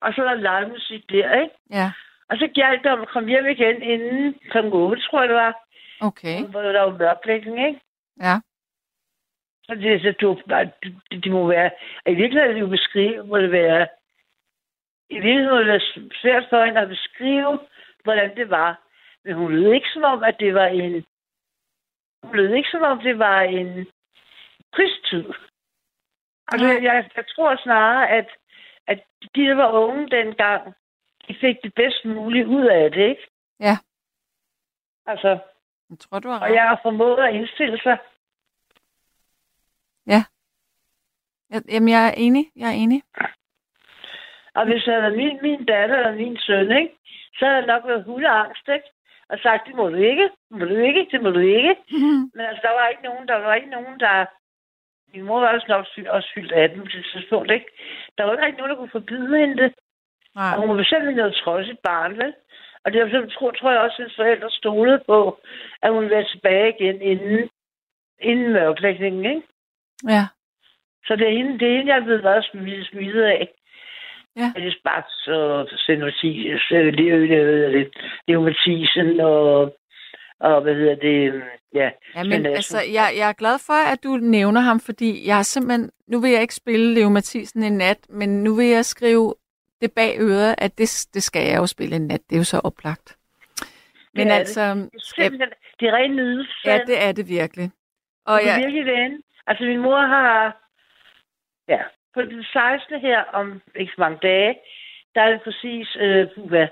Og så var der live musik der, ikke? Ja, Og så gjaldt det om at komme hjem igen inden kl. 8, tror jeg det var. okay. Hvor der var mørklægning, ikke? Ja. Så det, så du, det, det må være... I virkeligheden jo beskrive, må det være... I virkeligheden må det være svært for hende at beskrive, hvordan det var. Men hun lød ikke som om, at det var en... Hun lød ikke som om, det var en krigstid. Altså, jeg, jeg tror snarere, at, at de, der var unge dengang, de fik det bedst muligt ud af det, ikke? Ja. Altså, Jeg tror, du har og ret. jeg har formået at indstille sig. Jeg, jamen, jeg er enig. Jeg er enig. Og hvis det havde min, min datter eller min søn, ikke? Så havde jeg nok været hundeangst, ikke? Og sagt, det må du ikke, det må du ikke, det må du ikke. Men altså, der var ikke nogen, der var ikke nogen, der, min mor var også nok også fyldt 18 på det tidspunkt, ikke? Der var ikke rigtig nogen, der kunne forbyde hende det. Nej. Og hun var bestemt noget trodsigt barn, vel? Og det var, tror, tror jeg også, at hendes forældre stolede på, at hun ville være tilbage igen inden, inden mørklægningen, ikke? Ja. Så det er hende, det er hende jeg er blevet meget smidt, smidt af. Ja. Det er bare så Senotis, det er jo Mathisen og, og hvad hedder det, ja. Ja, men Svend altså, jeg, jeg er glad for, at du nævner ham, fordi jeg har simpelthen, nu vil jeg ikke spille Leo Mathisen en nat, men nu vil jeg skrive det bag øret, at det, det skal jeg jo spille en nat. Det er jo så oplagt. Men Det er det. altså, Det er simpelthen, det er ren nydelse. ja, det er det virkelig. Og Og jeg... jeg, virkelig ven. Altså, min mor har... Ja, på den 16. her, om ikke så mange dage, der er det præcis, øh, hvad,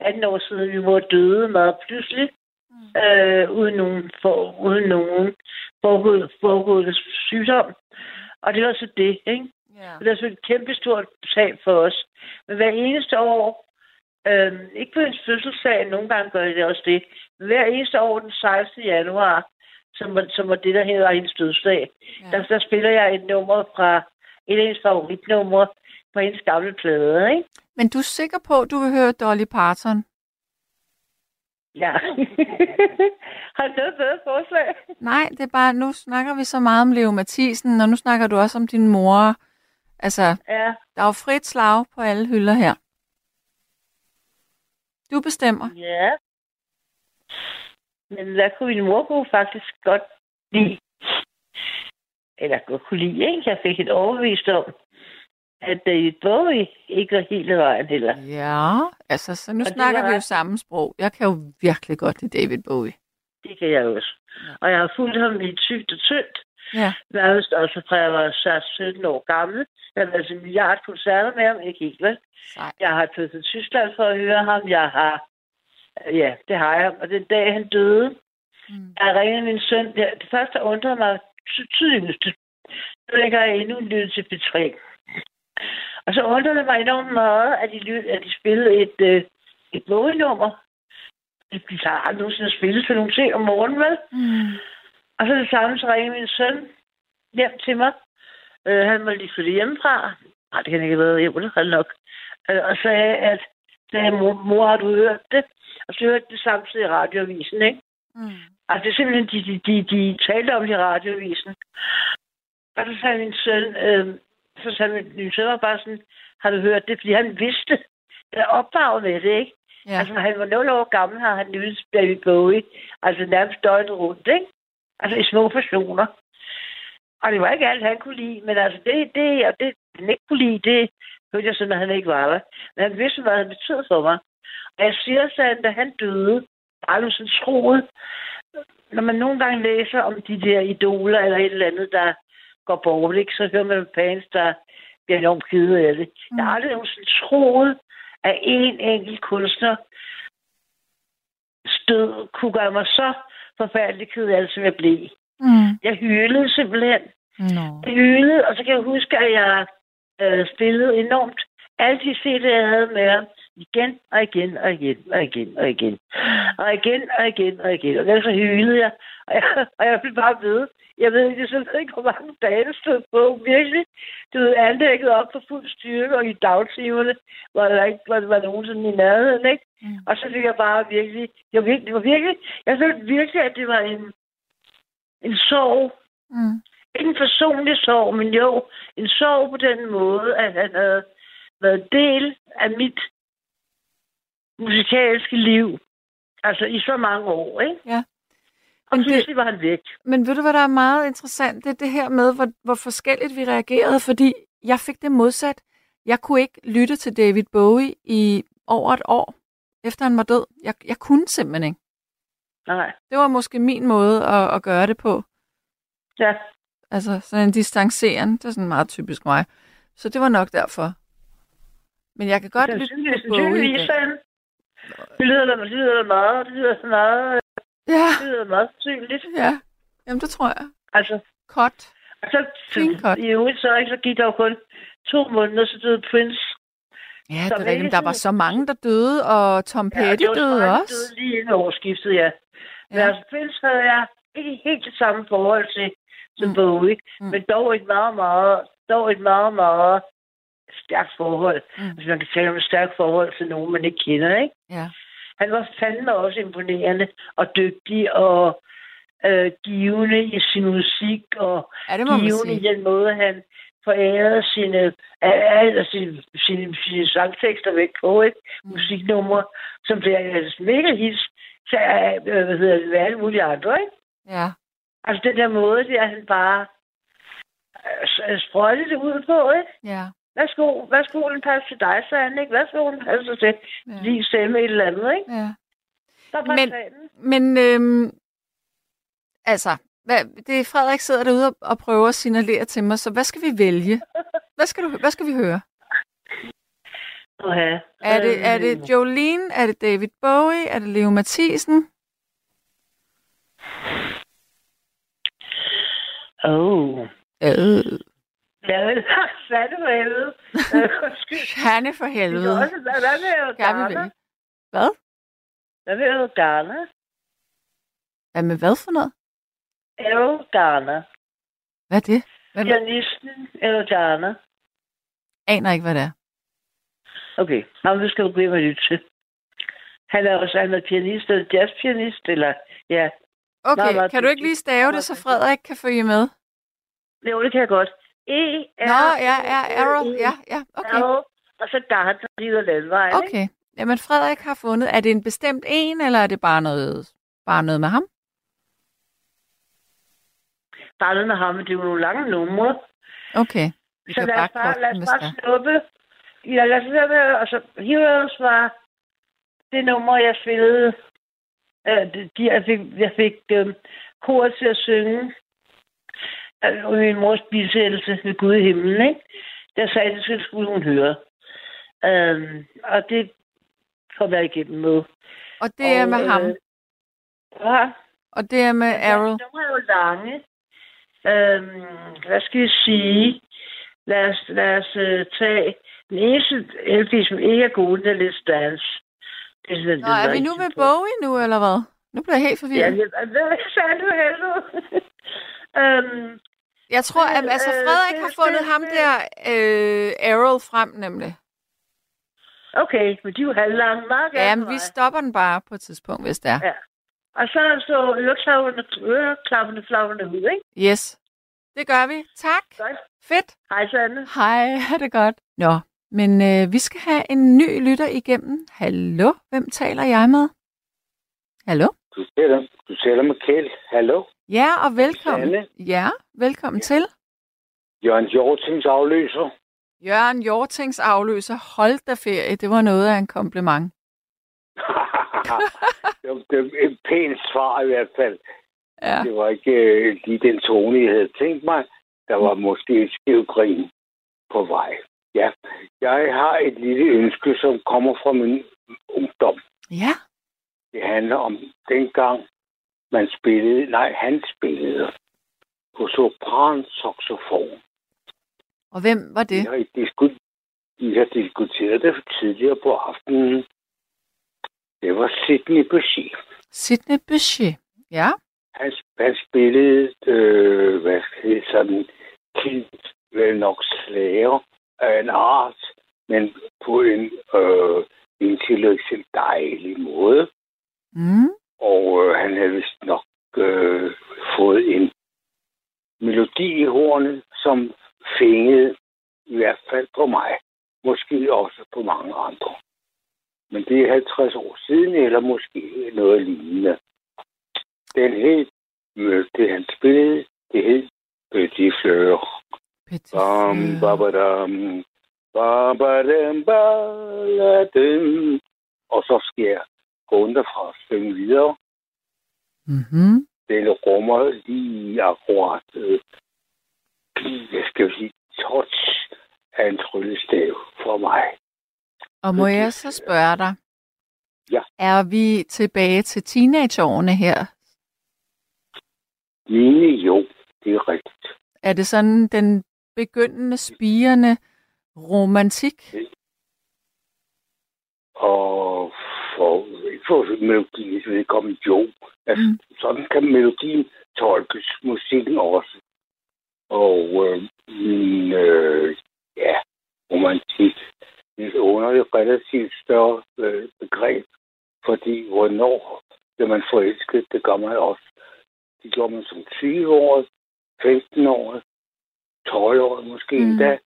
18 år siden, min mor døde meget pludselig, mm. øh, uden nogen, for, uden nogen forgået, forgået sygdom. Og det var så det, ikke? Og det er selvfølgelig et kæmpe stort tab for os. Men hver eneste år, øh, ikke på hendes fødselsdag, nogle gange gør det også det, men hver eneste år den 16. januar, som som var det, der hedder hendes dødsdag, Ja. der, der spiller jeg et nummer fra et af hendes favoritnumre fra hendes gamle plade, ikke? Men du er sikker på, at du vil høre Dolly Parton? Ja. Har du noget bedre forslag? Nej, det er bare, nu snakker vi så meget om Leo Mathisen, og nu snakker du også om din mor. Altså, Ja, der er jo frit slag på alle hylder her. Du bestemmer. ja. Men hvad kunne min mor kunne faktisk godt lide? Eller godt kunne lide, ikke? Jeg fik et overbevist om, at David Bowie ikke var helt vejen heller. Ja, altså, så nu Og det snakker var vi jo samme sprog. Jeg kan jo virkelig godt lide David Bowie. Det kan jeg også. Og jeg har fulgt ham i tygt og tyndt. Ja. Nærmest også fra jeg var så 17 år gammel. Jeg har været til milliard koncerter med ham, ikke helt vel? Jeg har taget til Tyskland for at høre ham. Jeg har... Ja, det har jeg. Og den dag, han døde, Mm. jeg ringede min søn. Ja, det første, der undrede mig ty- tydeligst, det var, jeg endnu en lyd til P3. Og så undrede det mig enormt meget, at de, lyd, at de spillede et, øh, et Bowie-nummer. De har aldrig nogensinde spillet for nogen ting om morgenen, vel? Mm. Og så det samme, så ringede min søn hjem til mig. Øh, han var lige flyttet hjemmefra. Nej, det kan ikke have været hjemme, det nok. Øh, og sagde, at sagde, mor, mor, har du hørt det? Og så hørte det samtidig i radioavisen, ikke? Mm. Altså, det er simpelthen, de, de, de, de talte om det i radioavisen. Og så sagde min søn, øh, så sagde min, min søn var bare sådan, har du hørt det? Fordi han vidste, der opdraget med det, ikke? Ja. Altså, han var 0 år gammel, har han nydet David Bowie. Altså, nærmest døgnet rundt, ikke? Altså, i små portioner. Og det var ikke alt, han kunne lide, men altså, det, det, og det han ikke kunne lide, det hørte jeg så, når han ikke var der. Men han vidste, hvad han betød for mig. Og jeg siger så, at da han døde, aldrig sådan troet, når man nogle gange læser om de der idoler eller et eller andet, der går bort, ikke, så hører man fans, der bliver enormt kede af det. Mm. Jeg har aldrig nogensinde troet, at en enkelt kunstner stød kunne gøre mig så forfærdelig ked af det, som jeg blev. Mm. Jeg hylede simpelthen. Nå. Jeg hylede, og så kan jeg huske, at jeg øh, spillede enormt alle de CD'er, jeg havde med ham, igen og igen og igen og igen og igen. Og igen og igen og igen. Og så hylede jeg, og jeg, og jeg blev bare ved. Jeg ved ikke, jeg ved ikke, hvor mange dage det stod på. Virkelig, du ved, anlægget op på fuld styrke, og i dagtimerne, hvor der ikke der var nogen sådan i nærheden, ikke? Mm. Og så fik jeg bare virkelig, var virkelig, det var virkelig, jeg følte virkelig, at det var en, en sorg, Mm. ikke en personlig sorg, men jo, en sorg på den måde, at han havde været del af mit musikalske liv. Altså i så mange år, ikke? Ja. Og Men det- pludselig var han væk. Men ved du, hvad der er meget interessant? Det er det her med, hvor, hvor forskelligt vi reagerede, fordi jeg fik det modsat. Jeg kunne ikke lytte til David Bowie i over et år, efter han var død. Jeg, jeg kunne simpelthen ikke. Nej. Det var måske min måde at, at gøre det på. Ja. Altså sådan en distanceren, det er sådan meget typisk mig. Så det var nok derfor. Men jeg kan godt lytte på Bowie. sandsynligvis. Det lyder da, det lyder meget, det lyder meget, Ja, det lyder meget synligt. ja. Jamen, det tror jeg. Altså, Godt. og så, cut. i øvrigt, så, ikke, så gik der jo kun to måneder, så døde Prince. Ja, det er rigtigt. Der var så mange, der døde, og Tom Petty det var døde så, han også. døde lige inden årsskiftet, ja. Men Ja. altså, Prince havde jeg ikke helt det samme forhold til, som Mm. Bowie, Mm. men dog et meget, meget, dog et meget, meget stærkt forhold. Mm. Hvis man kan tale om et stærkt forhold til nogen, man ikke kender, ikke? Ja. Han var fandme også imponerende og dygtig og øh, givende i sin musik og Ja, det må givende i den måde, han forærede sine, alle sine, sine, sine sangtekster væk på, ikke? Mm. Musiknumre, som bliver altså mega hits til øh, hvad hedder det, alle mulige andre, ikke? Ja. Altså den der måde, det er han bare øh, det ud på, ikke? Ja. Værsgo, værsgo, den passer til dig, sagde han, ikke? Værsgo, den passer til Ja. lige stemme et eller andet, ikke? ja. Så Men-. Men øhm, altså, hvad, det er Frederik sidder derude og, og prøver at signalere til mig, så hvad skal vi vælge? Hvad skal, du, hvad skal vi høre? Oha. Er det, er det Jolene? Er det David Bowie? Er det Leo Mathisen? Oh. Øh, Ja, vel. Sande for helvede. Hanne for helvede. også, hvad, med Ghana? Hvad? Hvad med Ghana? Hvad med hvad for noget? Ghana. Hvad er det? Hvad med? Pianisten Ghana. Aner ikke, hvad det er. Okay, ham det skal du gå hjem og lytte til. Han er også han er pianist og jazzpianist, eller ja. Okay, Meget, meget kan du ikke lige stave det, så Frederik kan følge med? Jo, det kan jeg godt. E, R, Nå, ja, ja, Errol. Ja, ja, okay. Errol, og så Ghana, lige ud den vej. ikke? Okay. Jamen, Frederik har fundet. Er det en bestemt en, eller er det bare noget, bare noget med ham? Bare noget med ham, det er jo nogle lange numre. Okay. Vi Så lad os bare, lad os bare snuppe. Ja, lad os høre med, altså, Heroes var det nummer, jeg spillede. Øh, de, jeg fik, jeg fik øh, koret til at synge. Øh, og min mors bisættelse ved Gud i himlen, ikke? Der sagde, det skulle- skulle hun høre. Øh, og det kom jeg igennem med. Og det er med Og, ham. øh, Ja, Og det er med Errol. Nogle er jo lange. Øhm, hvad skal jeg sige? Lad os, lad os uh, tage den eneste LP, som ikke er god, den er Let's Dance. Det er, sådan, Nå, er vi nu med Bowie nu, eller hvad? Nu bliver jeg helt Ja, forvirret. det er sandt for helvede. øhm, Jeg tror, at altså, øh, Frederik har fundet det- ham der øh, Errol frem, nemlig. okay, men de er jo halvlange. Meget Ja, men vi stopper den bare på et tidspunkt, hvis det er. Ja. Og så så øreklapperne, øreklapperne flapperne ud, ikke? Yes. Det gør vi. Tak. Godt. Fedt. Hej, Sande. Hej, ha' det godt. Nå, men øh, vi skal have en ny lytter igennem. Hallo, hvem taler jeg med? Hallo? Du taler, du taler med Kjeld. Hallo? Ja, og velkommen. Sanne. Ja, velkommen ja. til. Jørgen Jortings afløser. Jørgen Jortings afløser. Hold da ferie. Det var noget af en kompliment. det, var, et pænt svar i hvert fald. Ja. Det var ikke øh, lige den tone, jeg havde tænkt mig. Der var måske et skævt grin på vej. Ja, jeg har et lille ønske, som kommer fra min ungdom. Ja. Det handler om dengang, man spillede, nej, han spillede på sopran saxofon. Og hvem var det? Vi har, disku- vi har diskuteret det tidligere på aftenen. Det var Sidney Bechet. Sidney Bechet. Ja. Han, han spillede, øh, hvad det sådan, kendt vel nok slager af en art, men på en øh, intellektuelt dejlig måde. Mm. Og øh, han havde vist nok øh, fået en melodi i hornet, som fængede i hvert fald på mig. Måske også på mange andre. Men det er 50 år siden, eller måske noget lignende. Den hed, øh, det han spillede, det hed Petit Fleur. Petit Bam, Fleur. babadam, babadam, baladam. Og så skal jeg gå derfra og synge videre. Mhm. Den rummer lige akkurat, øh, jeg skal sige, touch af en tryllestav for mig. Og må jeg så spørge dig? Ja. Er vi tilbage til teenageårene her? Mine jo, det er rigtigt. Er det sådan den begyndende, spirende romantik? Og for for melodiens vedkommende jo. Altså, mm. sådan kan melodien tolkes, musikken også. Og øh, min, øh, ja, romantik, et underligt relativt større øh, begreb, fordi hvornår bliver man forelsket, det gør man også. Det gjorde man som 20 år, 15 år, 12 år måske mm. endda,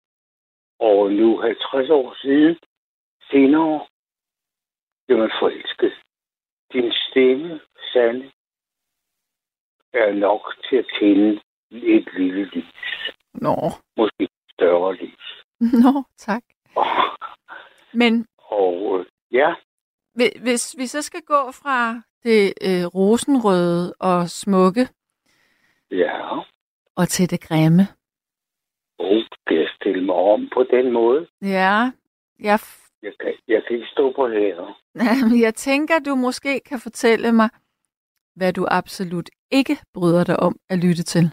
og nu 50 år siden, senere, bliver man forelsket. Din stemme, Sande, er nok til at tænde et lille lys. Nå. Måske større lys. Nå, tak. Men Og øh, ja, hvi- hvis vi så skal gå fra det øh, rosenrøde og smukke ja, og til det grimme. og skal jeg stille mig om på den måde? Ja, jeg, Jeg kan, jeg kan ikke stå på her. jeg tænker, du måske kan fortælle mig, hvad du absolut ikke bryder dig om at lytte til.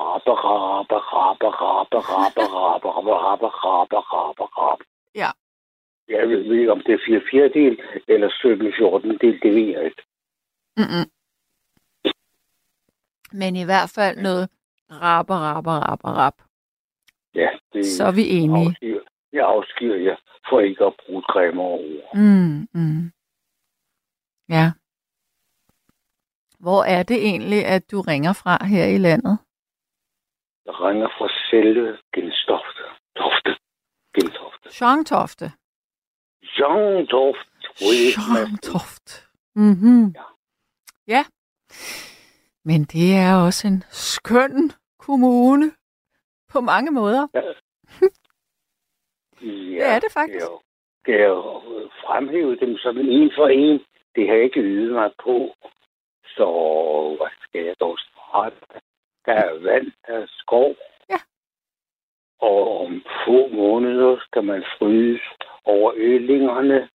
Rabbe, rabbe, rabbe, rabbe, rabbe, rabbe, rabbe, rabbe, rabbe, rabbe. Ja. Jeg ved ikke, om det er 4 fjerdedel eller 17 14 del, det ved jeg ikke. Mm-mm. Men i hvert fald noget rapper, rapper, rapper, rap. Ja, det Så er vi enige. Jeg afskyr jer for ikke at bruge grimme ord. Mm, mm. Ja. Hvor er det egentlig, at du ringer fra her i landet? Jeg ringer fra selve Gentofte. Tofte. Gentofte. Sjongtofte. Jean Toft. Sjongtoft. Mhm. Ja. Ja. Men det er også en skøn kommune på mange måder. Ja, Det er det faktisk. Jeg, skal jeg fremhæve dem som en for en? Det har jeg ikke ydet mig på. Så hvad skal jeg dog starte? Der er vand, der er skov. Ja. Og om få måneder skal man fryse over ølingerne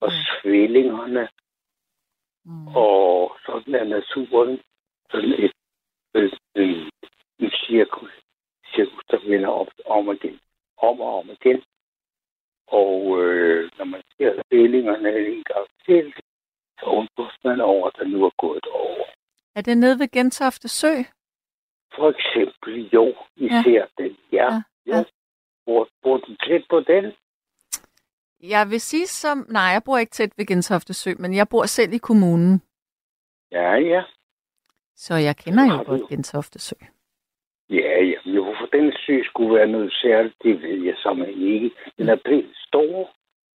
og Ja. svillingerne. Mm. Og sådan er naturen sådan et, et, en, en cirkus, cirkus, der vender op om og igen, om og om igen. Og øh, når man ser svillingerne en gang til, så undres man over, at der nu er gået over. Er det nede ved Gentofte Sø? For eksempel, jo, I Ja. ser den. Ja, Ja, ja. ja. Bor du tæt på den? Jeg vil sige som... Nej, jeg bor ikke tæt ved Gentofte Sø, men jeg bor selv i kommunen. Ja, ja. Så jeg kender jo godt Gentofte Sø. Ja, ja. Sø skulle være noget særligt, det ved jeg simpelthen ikke. Den er pænt stor,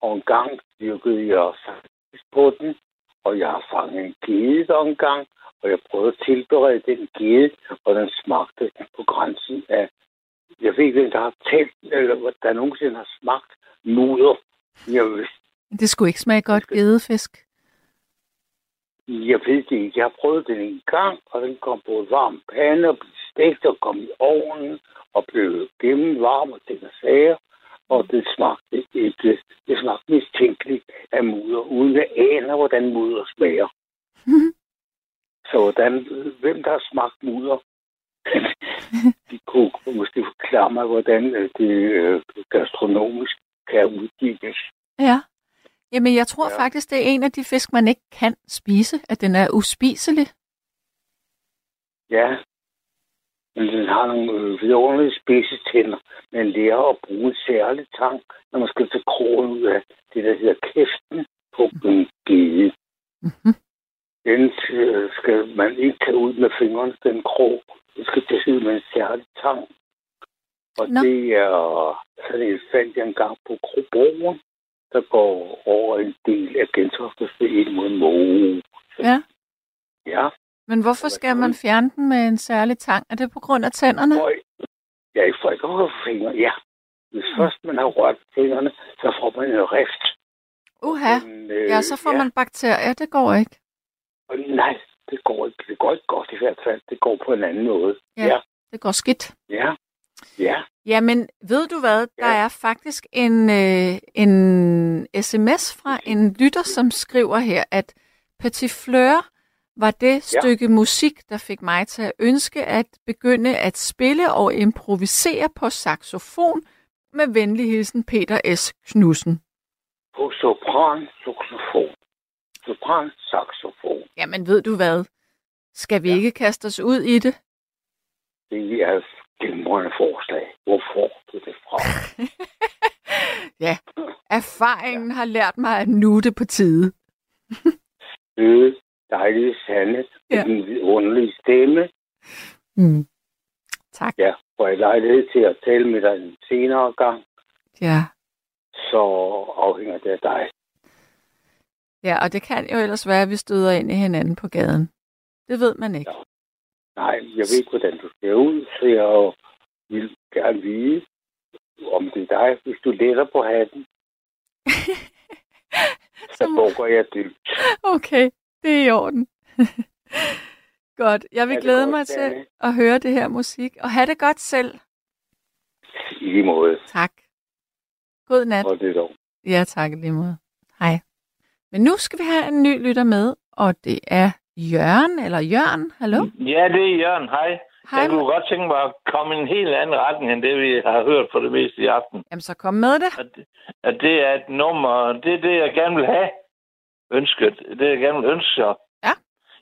og en gang dyrkede jeg faktisk på den, og jeg har fanget en gede der en gang, og jeg prøvede at tilberede den gede, og den smagte på grænsen af... Jeg ved ikke, hvem der har talt, eller der nogensinde har smagt mudder. Jeg, ved- Det skulle ikke smage godt gedefisk. Jeg ved det ikke. Jeg har prøvet den en gang, og den kom på et varmt pande og blev stegt og kom i ovnen og blev gennemvarm og ting og sager. Og det smagte, et, det smagte mistænkeligt af mudder, uden at ane, hvordan mudder smager. Så hvordan, hvem der har smagt mudder, de kunne måske forklare mig, hvordan øh, det øh, gastronomisk kan udgives. Ja. Jamen, jeg tror Ja. faktisk, det er en af de fisk, man ikke kan spise, at den er uspiselig. Ja, men den har nogle øh, vidunderlige spidse tænder. Man lærer at bruge en særlig tang, når man skal tage krogen ud af det, der hedder kæften på en gede. Mm-hmm. Den øh, skal man ikke tage ud med fingrene, den krog. Den skal tages ud med en særlig tang. Og Nå. det er sådan et fandt jeg engang på Krobroen, der går over en del af Gentofte ind mod Måge. Ja. Ja, Men hvorfor skal man fjerne den med en særlig tang? Er det på grund af tænderne? Ja, i folk har fingre, ja. Hvis først man har rørt fingrene, så får man en rift. Uha. Men, øh, Ja, så får ja. man bakterier. Det går ikke. Nej, det går ikke. Det går ikke godt i hvert fald. Det går på en anden måde. Ja. Ja, Det går skidt. ja, ja. Jamen, ved du hvad? Der Ja. er faktisk en, øh, en sms fra en lytter, som skriver her, at Petit Fleur var det Ja. stykke musik, der fik mig til at ønske at begynde at spille og improvisere på saxofon med venlig hilsen Peter S. Knudsen. På sopran, saxofon. sopran saxofon. Jamen, ved du hvad? Skal vi Ja. ikke kaste os ud i det? Det er glimrende forslag. Hvor får du det fra? ja, erfaringen har lært mig, at nu er det på tide. Øde, dejlige Sande, Ja. ja. din underlige stemme. Mm. Tak. Ja, får jeg lejlighed til at tale med dig en senere gang, Ja. så afhænger det af dig. ja, og det kan jo ellers være, at vi støder ind i hinanden på gaden. Det ved man ikke. Nej, jeg ved ikke, hvordan du ser ud, så jeg vil gerne vide, om det er dig, hvis du letter på hatten. Så bukker jeg dybt. Okay, det er i orden. godt. Jeg vil glæde godt, mig til at høre det her musik. Og have det godt selv. I lige måde. Tak. God nat. Og det dog. Ja, tak i lige måde. Hej. Men nu skal vi have en ny lytter med, og det er Jørgen, eller Jørgen. Hallo? Ja, det er Jørgen. Hej. Hej. Jeg kunne godt tænke mig at komme i en helt anden retning, end det, vi har hørt for det meste i aften. Jamen, så kom med det. At, at det er et nummer, det er det, jeg gerne vil have. Ønsket. Det, jeg gerne vil ønske. Ja.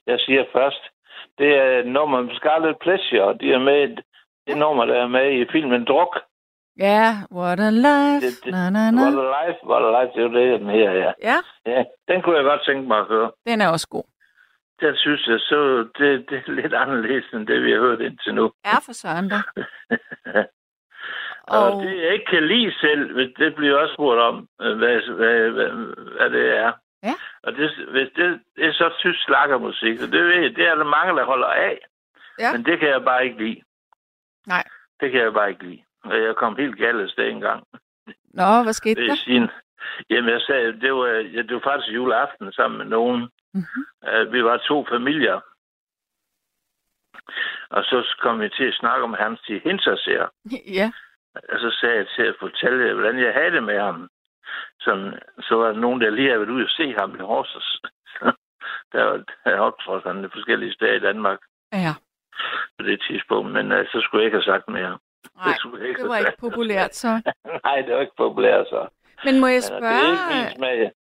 Jeg siger først. Det er et nummer med Scarlet Pleasure, de er med i det Ja. nummer, der er med i filmen Druk. Ja, what a life. Det- det- Na, na, na. What a Life, What a Life, det er jo det, den her, ja. Ja, ja. Den kunne jeg godt tænke mig at høre. den er også god. Den synes jeg, så det, det er lidt anderledes, end det, vi har hørt indtil nu. Er for søren da. Og Og det, jeg ikke kan lide selv, det bliver også spurgt om, øh, hvad, hvad, hvad, hvad det er. Ja. Og det, hvis det, det er så tysk slakkermusik, og det, ved jeg, det er der mange, der holder af. Ja. Men det kan jeg bare ikke lide. Nej. Det kan jeg bare ikke lide. Og jeg kom helt galt af sted engang. Nå, hvad skete er der? sin... Jamen, jeg sagde, det var, ja, det var faktisk juleaften sammen med nogen. Mhm. Uh, vi var to familier. Og så kom vi til at snakke om hans til Hinterseer. Ja, Og så sagde jeg til at fortælle, hvordan jeg havde det med ham. Sådan, så var der nogen, der lige havde været ude og se ham i Horsens. der var der optrådt han i forskellige steder i Danmark ja. på det tidspunkt. Men uh, så skulle jeg ikke have sagt mere. Nej, jeg det var ikke populært så. Nej, det var ikke populært så. Men må jeg spørge,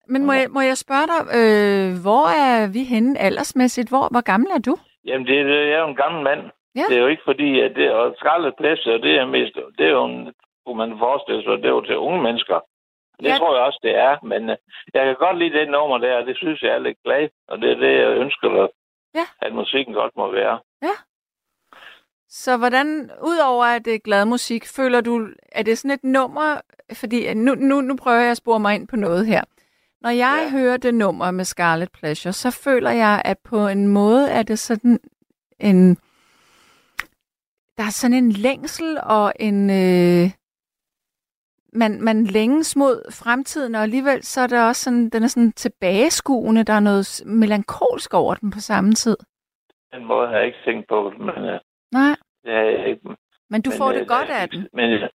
men må jeg, må jeg spørge dig, øh, hvor er vi henne aldersmæssigt? Hvor, hvor gammel er du? Jamen, det, det er jo en gammel mand. Ja. Det er jo ikke fordi, at det er skraldet Pleasure, det er mest, det er jo en, kunne man forestille sig, det er jo til unge mennesker. Det Ja. tror jeg også, det er, men øh, jeg kan godt lide det nummer der, og det synes jeg er lidt glad, og det er det, jeg ønsker, at, Ja. at musikken godt må være. Så hvordan, udover at det er glad musik, føler du, er det sådan et nummer, fordi nu, nu, nu prøver jeg at spore mig ind på noget her. Når jeg ja. Hører det nummer med Scarlet Pleasure, så føler jeg, at på en måde er det sådan en, der er sådan en længsel og en, øh, man, man længes mod fremtiden, og alligevel så er det også sådan, den er sådan tilbageskuende, der er noget melankolsk over den på samme tid. Den måde har jeg ikke tænkt på, det, men øh, Nej, jeg ikke. men du men, får øh, det godt der- af den. Men, øh,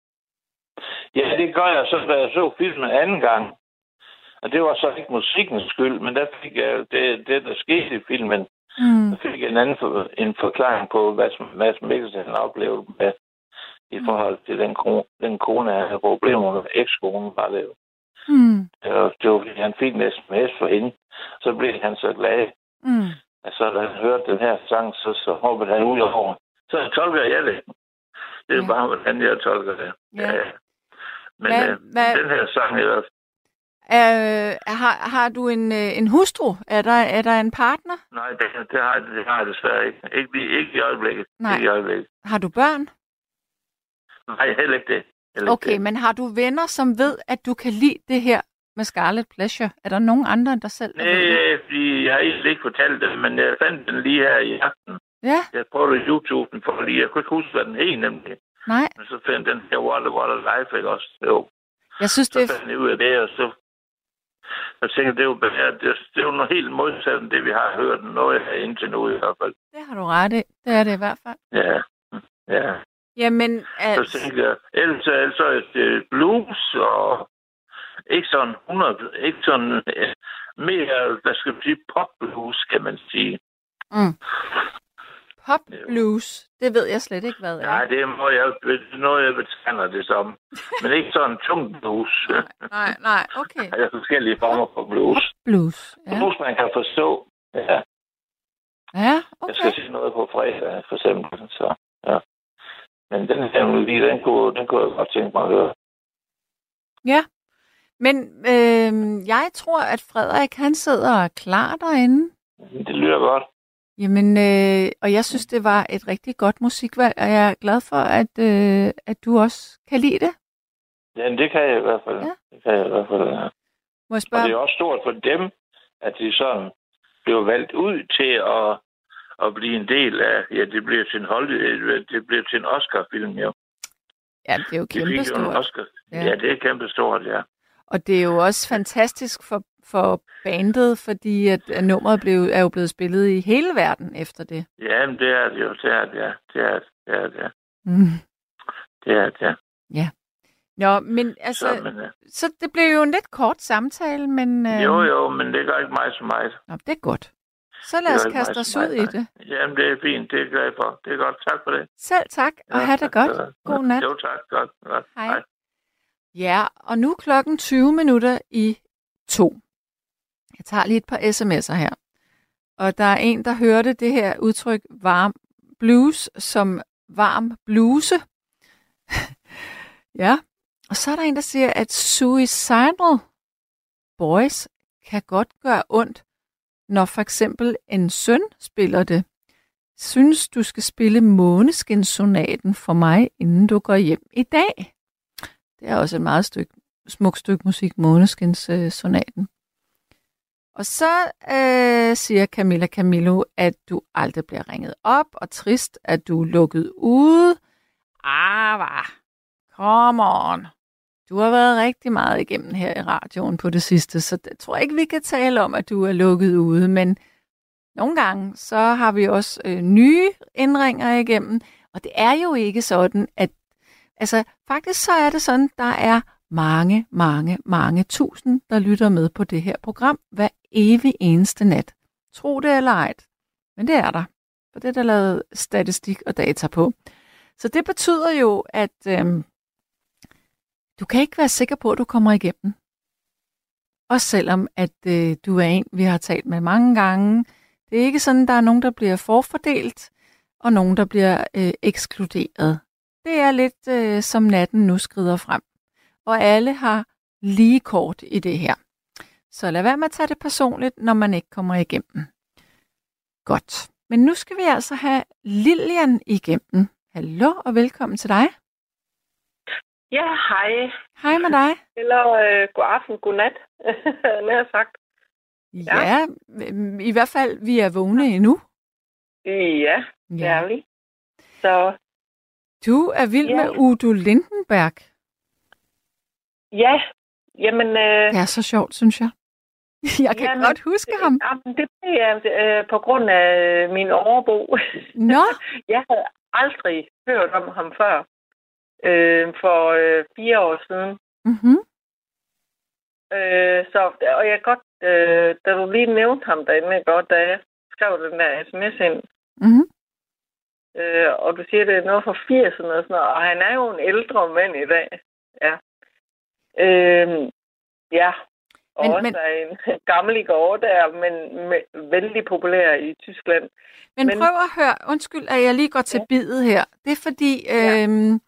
ja, det gør jeg så, da jeg så filmen anden gang. Og det var så ikke musikkens skyld, men der fik jeg det, det der skete i filmen, Mm. Jeg fik en anden for, en forklaring på, hvad Mads Mikkelsen har oplevet med, i forhold til den, kone, den kone, han havde problemer med. Ekskonen var det jo. Mm. Var, det var, fordi han fik en sms for hende. Så blev han så glad. Mm. Altså, da han hørte den her sang, så, så hoppede han ud over. Så tolker jeg det. Det er Ja. ja. bare, hvordan jeg tolker det. Ja. Men Hvad- øh, hvad- den her sang, er, Øh, har, har du en, øh, en hustru? Er der, er der en partner? nej, det, det, har, det har jeg desværre ikke. Ikke, lige- ikke i øjeblikket. Nej. Ikke i øjeblikket. Har du børn? Nej, heller ikke det. Heller ikke Okay, det. men har du venner, som ved, at du kan lide det her med Scarlet Pleasure? Er der nogen andre end dig selv? Nej, fordi jeg har egentlig ikke fortalt det, men jeg fandt den lige her i aften. Ja, Jeg prøvede YouTube'en for lige, jeg kunne ikke huske, hvad den hed nemlig. nej. Men så fandt den her What a What a Life, ikke også? Jo. Jeg synes, Så det er... fandt jeg ud af det, og så jeg tænkte, det er jo, det, det er jo noget helt modsat end det, vi har hørt. Noget her indtil nu i hvert fald. Det har du ret i. Det er det i hvert fald. Ja. Ja. Jamen, Så altså... tænkte jeg, ellers, er- ellers er det blues og ikke sådan 100, ikke sådan øh, mere, hvad skal man sige, pop blues, kan man sige. Mm. Pop blues, det ved jeg slet ikke, hvad er. Nej, det må jeg, det er noget, jeg betegner det som. Men ikke sådan en tung blues. Nej, nej, okay. Der er forskellige former for blues. Blues, ja. Blues, man kan forstå. Ja, Ja, jeg skal okay. se noget på fredag, for eksempel. Så, ja. Men den her melodi, den kunne, den kunne jeg godt tænke mig at høre. Ja. Men øh, jeg tror, at Frederik, han sidder og er klar derinde. Det lyder godt. Jamen, øh, og jeg synes, det var et rigtig godt musikvalg, og jeg er glad for, at, øh, at du også kan lide det. Ja, det kan jeg i hvert fald. Ja. Det kan jeg i hvert fald, ja. Må jeg Og det spørge? er også stort for dem, at de sådan bliver valgt ud til at, at blive en del af, ja, det bliver til en hold, det bliver til en Oscar-film, jo. Ja, det er jo De fik jo en kæmpestort. Oscar. Ja. Ja. ja, det er kæmpestort, ja. Og det er jo også fantastisk for, for bandet, fordi at, nummeret blev, er jo blevet spillet i hele verden efter det. Ja, men det er det jo, det er det, ja. Det er det, det er det, ja. Mm. Det er det, ja. Nå, men altså, Så, men, ja. så det blev jo en lidt kort samtale, men øh, Jo, jo, men det gør ikke mig så meget. Nå, det er godt. Så lad os kaste os ud i det. Jamen, det er fint, det er glad for. Det er godt, tak for det. Selv tak, og have det godt. God nat. Jo, tak, godt. godt. Hej. Ja, og nu klokken 20 minutter i to. Jeg tager lige et par sms'er her. Og der er en, der hørte det her udtryk varm blues som varm bluse. ja, og så er der en, der siger, at suicidal boys kan godt gøre ondt, når for eksempel en søn spiller det. Synes, du skal spille Måneskinsonaten for mig, inden du går hjem i dag. Det er også et meget stykke, smukt stykke musik, Måneskins øh, sonaten. Og så øh, siger Camilla Camillo, at du aldrig bliver ringet op, og trist, at du er lukket ude. Ah, var. Come on. Du har været rigtig meget igennem her i radioen på det sidste, så jeg tror ikke, vi kan tale om, at du er lukket ude, men nogle gange, så har vi også øh, nye indringer igennem, og det er jo ikke sådan, at Altså, faktisk så er det sådan, der er mange, mange, mange tusind, der lytter med på det her program hver evig eneste nat. Tro det eller ej. Men det er der. For det er der lavet statistik og data på. Så det betyder jo, at øhm, du kan ikke være sikker på, at du kommer igennem. Også selvom, at øh, du er en, vi har talt med mange gange. Det er ikke sådan, at der er nogen, der bliver forfordelt, og nogen, der bliver øh, ekskluderet. Det er lidt øh, som natten nu skrider frem. Og alle har lige kort i det her. Så lad være med at tage det personligt, når man ikke kommer igennem. Godt. Men nu skal vi altså have Lilian igennem. Hallo og velkommen til dig. Ja, hej. Hej med dig. Eller øh, god aften, god nat, nær sagt. Ja, ja i hvert fald, vi er vågne endnu. Ja, det er vi. Så Du er vild Ja. med Udo Lindenberg. ja, jamen... Øh, Det er så sjovt, synes jeg. Jeg kan Jamen, godt huske ham. Jamen, det blev jeg øh, på grund af min overbo. Nå, jeg havde aldrig hørt om ham før. Øh, for øh, fire år siden. mm-hmm. Øh, så, og jeg godt, øh, da du lige nævnte ham derinde, godt, da jeg skrev den der sms ind, Mm-hmm. Øh, og du siger, det er noget fra 80'erne og sådan noget. Og han er jo en ældre mand i dag. Ja. Øh, ja. Og Men- men, også men- men... en gammel i går der, men med, vældig populær i Tyskland. Men, Men- prøv at høre, undskyld, at jeg lige går til Ja. bidet her. Det er fordi, Ja. øhm,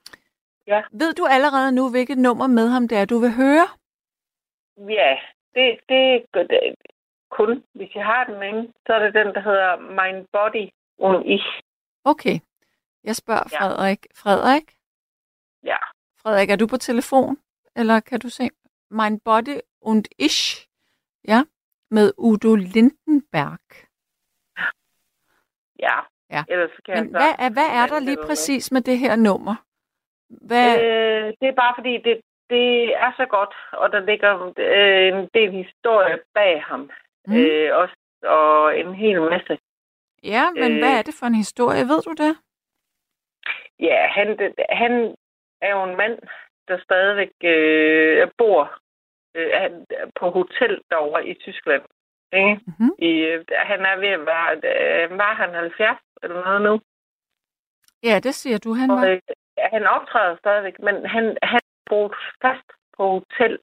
Ja. ved du allerede nu, hvilket nummer med ham det er, du vil høre? Ja, det, det, det kun, hvis jeg har den inde, så er det den, der hedder Mein Body und Ich. Okay, jeg spørger Ja. Frederik. Frederik? Ja. Frederik, er du på telefon? Eller kan du se? Mein Body und Ich. Ja, med Udo Lindenberg. Ja. Ja. Ellers kan Men hvad er, hvad er der lige præcis med det her nummer? Hvad, Øh, det er bare fordi, det, det er så godt, og der ligger øh, en del historie bag ham. Mm. Øh, også, og en hel masse. ja, men øh, hvad er det for en historie? Ved du det? Ja, han, han er jo en mand, der stadigvæk øh, bor øh, han- på hotel derovre i Tyskland. Ikke? Mm-hmm. I, øh, han er ved at være, øh, var han 70 eller noget nu? Ja, det siger du, han Og, var. øh, han optræder stadigvæk, men han, han boede fast på hotel.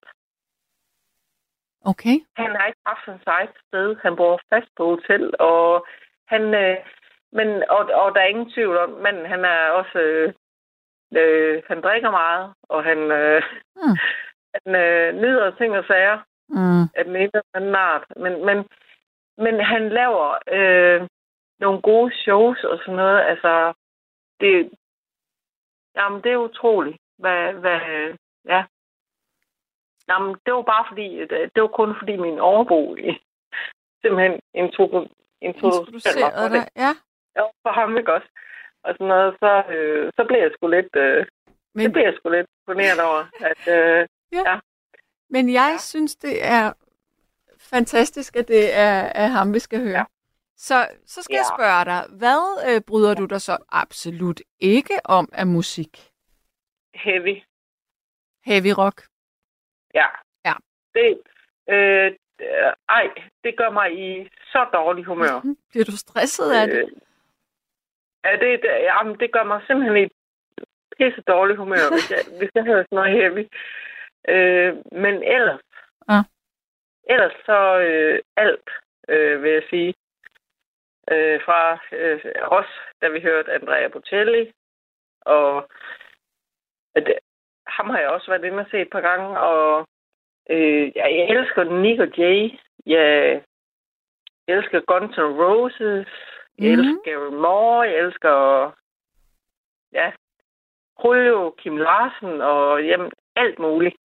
Okay. Han har ikke haft hans eget sted. Han bor fast på hotel, og han... Øh, men, og, og der er ingen tvivl om, men han er også... Øh, øh, han drikker meget, og han, øh, Mm. Han øh, nyder ting og sager Mm. af den ene eller anden art. Men, men, men han laver øh, nogle gode shows og sådan noget. Altså, det, jamen, det er utroligt. Hvad, hvad, ja. Jamen, det var bare fordi, det det var kun fordi min overbo simpelthen intro, introducerede mig det. Ja. Ja, for ham ikke også. Og sådan noget, så, øh, så blev jeg sgu lidt, øh, Men, det blev jeg sgu lidt imponeret over, at øh, men jeg Ja. synes, det er fantastisk, at det er, er ham, vi skal høre. Ja. Så, så skal Ja. jeg spørge dig, hvad øh, bryder du dig så absolut ikke om af musik? heavy, Heavy rock? ja. Ja. Det, øh, øh, ej, det gør mig i så dårlig humør. Mhm. Bliver du stresset af det? Øh, Ja, det, det, jamen, det gør mig simpelthen i pisse dårlig humør, hvis jeg, hvis jeg hører sådan noget heavy. Øh, men ellers, Ja. ellers så øh, alt, øh, vil jeg sige. Øh, fra øh, os, da vi hørte Andrea Bocelli, og at, ham har jeg også været inde og set et par gange, og øh, jeg, elsker Nick og Jay. Jeg, jeg elsker Guns N' Roses. Jeg Mhm. elsker Gary Moore. Jeg elsker ja, Julio, Kim Larsen og jamen, alt muligt.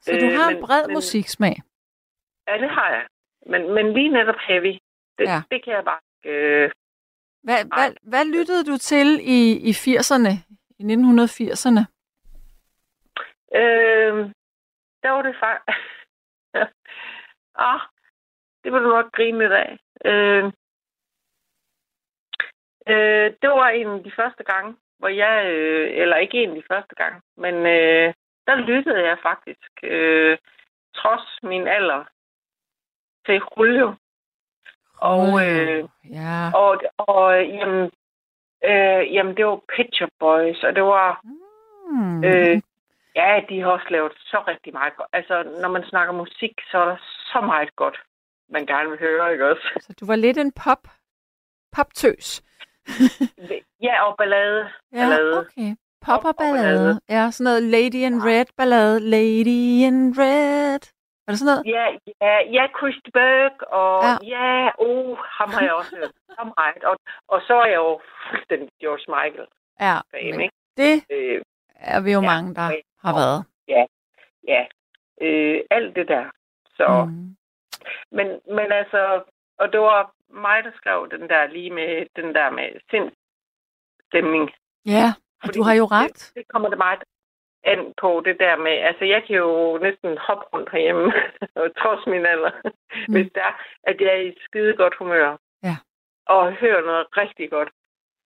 Så du øh, har en men- bred men- musiksmag? Ja, det har jeg. Men, men lige netop heavy, det, Ja. det kan jeg bare. Øh, Hvad, hvad, hvad lyttede du til i, i 80'erne, i 1980'erne? øh, der var det faktisk... ah, det vil du nok grine lidt af. Øh, øh, det var en af de første gange, hvor jeg... Øh, eller ikke en af de første gange, men øh, der lyttede jeg faktisk, øh, trods min alder, til Julio. Og, øh, ja. og, og jamen, øh, jamen, det var Picture Boys, og det var... Hmm. Øh, ja, de har også lavet så rigtig meget godt. Altså, når man snakker musik, så er der så meget godt, man gerne vil høre, ikke også? Så du var lidt en pop, poptøs. Ja, og ballade. Ja, ballade. okay. Pop og og ballade. ballade. Ja, sådan noget Lady in Red ballade. Lady in Red. Er det sådan noget? Ja, ja, ja, Christy Berg, og Ja. ja, ja oh, ham har jeg også hørt. Så meget. Og, og så er jeg jo fuldstændig George Michael Ja, fan, ikke? det Øh, er vi jo Ja, mange, der okay. har været. ja, øh, alt det der. Så, mm. Men, men altså, og det var mig, der skrev den der lige med den der med sindstemning. Ja, Fordi du har jo Det, ret. det kommer det meget an på, det der med, altså jeg kan jo næsten hoppe rundt herhjemme, trods min alder, mm. hvis det er, at jeg er i skide godt humør. Ja. Og hører noget rigtig godt.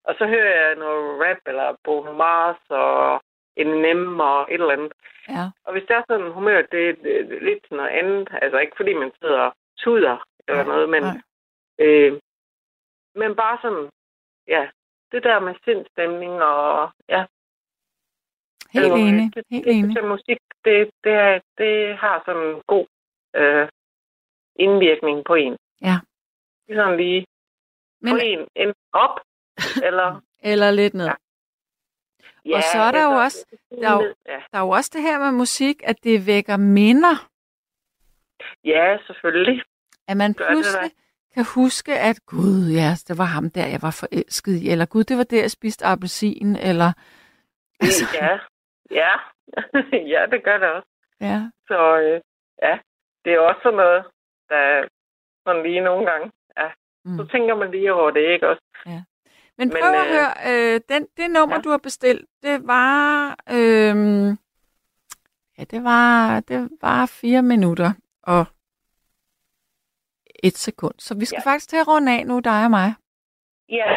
Og så hører jeg noget rap, eller Bruno Mars, og Eminem, og et eller andet. Ja. Og hvis der er sådan en humør, det er det, det lidt sådan noget andet. Altså ikke fordi man sidder og tuder, eller Nej, noget, men, nej. øh, men bare sådan, ja, det der med sindstemning, og ja, Helt enig. Det, Helt det, enig. Det, musik, det, det, er, det har sådan en god øh, indvirkning på en. Ja. Det er sådan lige Men, på en, en op, eller... eller lidt ned. Ja. Og så er der jo også- der er jo- Ja. Der er jo også det her med musik, at det vækker minder. ja, selvfølgelig. At man Gør det pludselig kan huske, at gud, ja, det var ham der, jeg var forelsket i. Eller gud, det var der, jeg spiste appelsin. Eller, altså, Ja, ja. ja, det gør det også. ja. Så øh, ja, det er også sådan noget, der er sådan lige nogle gange. Ja, Mm. så tænker man lige over det, ikke også? Men Men, prøv at øh, høre, øh, den, det nummer, ja. du har bestilt, det var, øh, ja, det var, det var fire minutter og et sekund. Så vi skal ja. Faktisk til at runde af nu, dig og mig. Ja,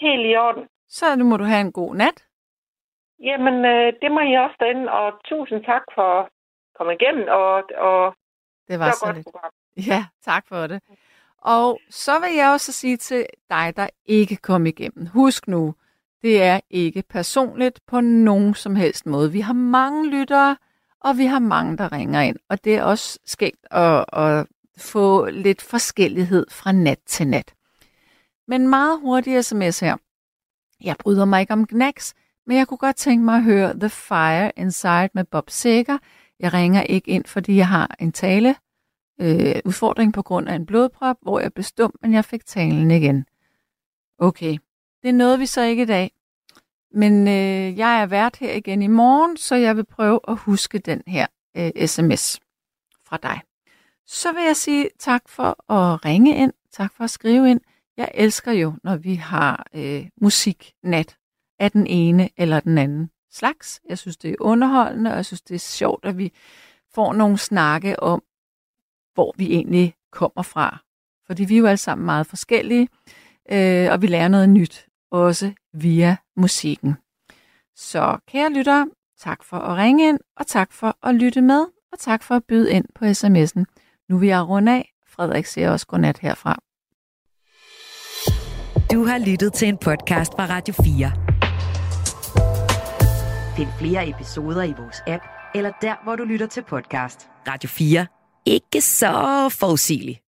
helt i orden. Så nu må du have en god nat. Jamen, øh, det må I også derinde, og tusind tak for at komme igennem, og, og Det var så godt lidt. program. Ja, tak for det. Og så vil jeg også sige til dig, der ikke kom igennem. Husk nu, Det er ikke personligt på nogen som helst måde. Vi har mange lyttere, og vi har mange, der ringer ind. Og det er også skægt at, at få lidt forskellighed fra nat til nat. Men meget hurtig sms her. Jeg bryder mig ikke om knacks, men jeg kunne godt tænke mig at høre The Fire Inside med Bob Seger. Jeg ringer ikke ind, fordi jeg har en tale øh, udfordring på grund af en blodprop, hvor jeg bestum, men jeg fik talen igen. Okay, det nåede vi så ikke i dag. Men øh, jeg er vært her igen i morgen, så jeg vil prøve at huske den her øh, sms fra dig. Så vil jeg sige tak for at ringe ind, tak for at skrive ind. Jeg elsker jo, når vi har øh, musiknat af den ene eller den anden slags. Jeg synes, det er underholdende, og jeg synes, det er sjovt, at vi får nogle snakke om, hvor vi egentlig kommer fra. Fordi vi er jo alle sammen meget forskellige, øh, og vi lærer noget nyt, også via musikken. Så kære lyttere, tak for at ringe ind, og tak for at lytte med, og tak for at byde ind på sms'en. Nu vil jeg runde af. Frederik siger også godnat herfra. Du har lyttet til en podcast fra Radio 4. Find flere episoder i vores app, eller der, hvor du lytter til podcast. Radio 4. Ikke så forudsigeligt.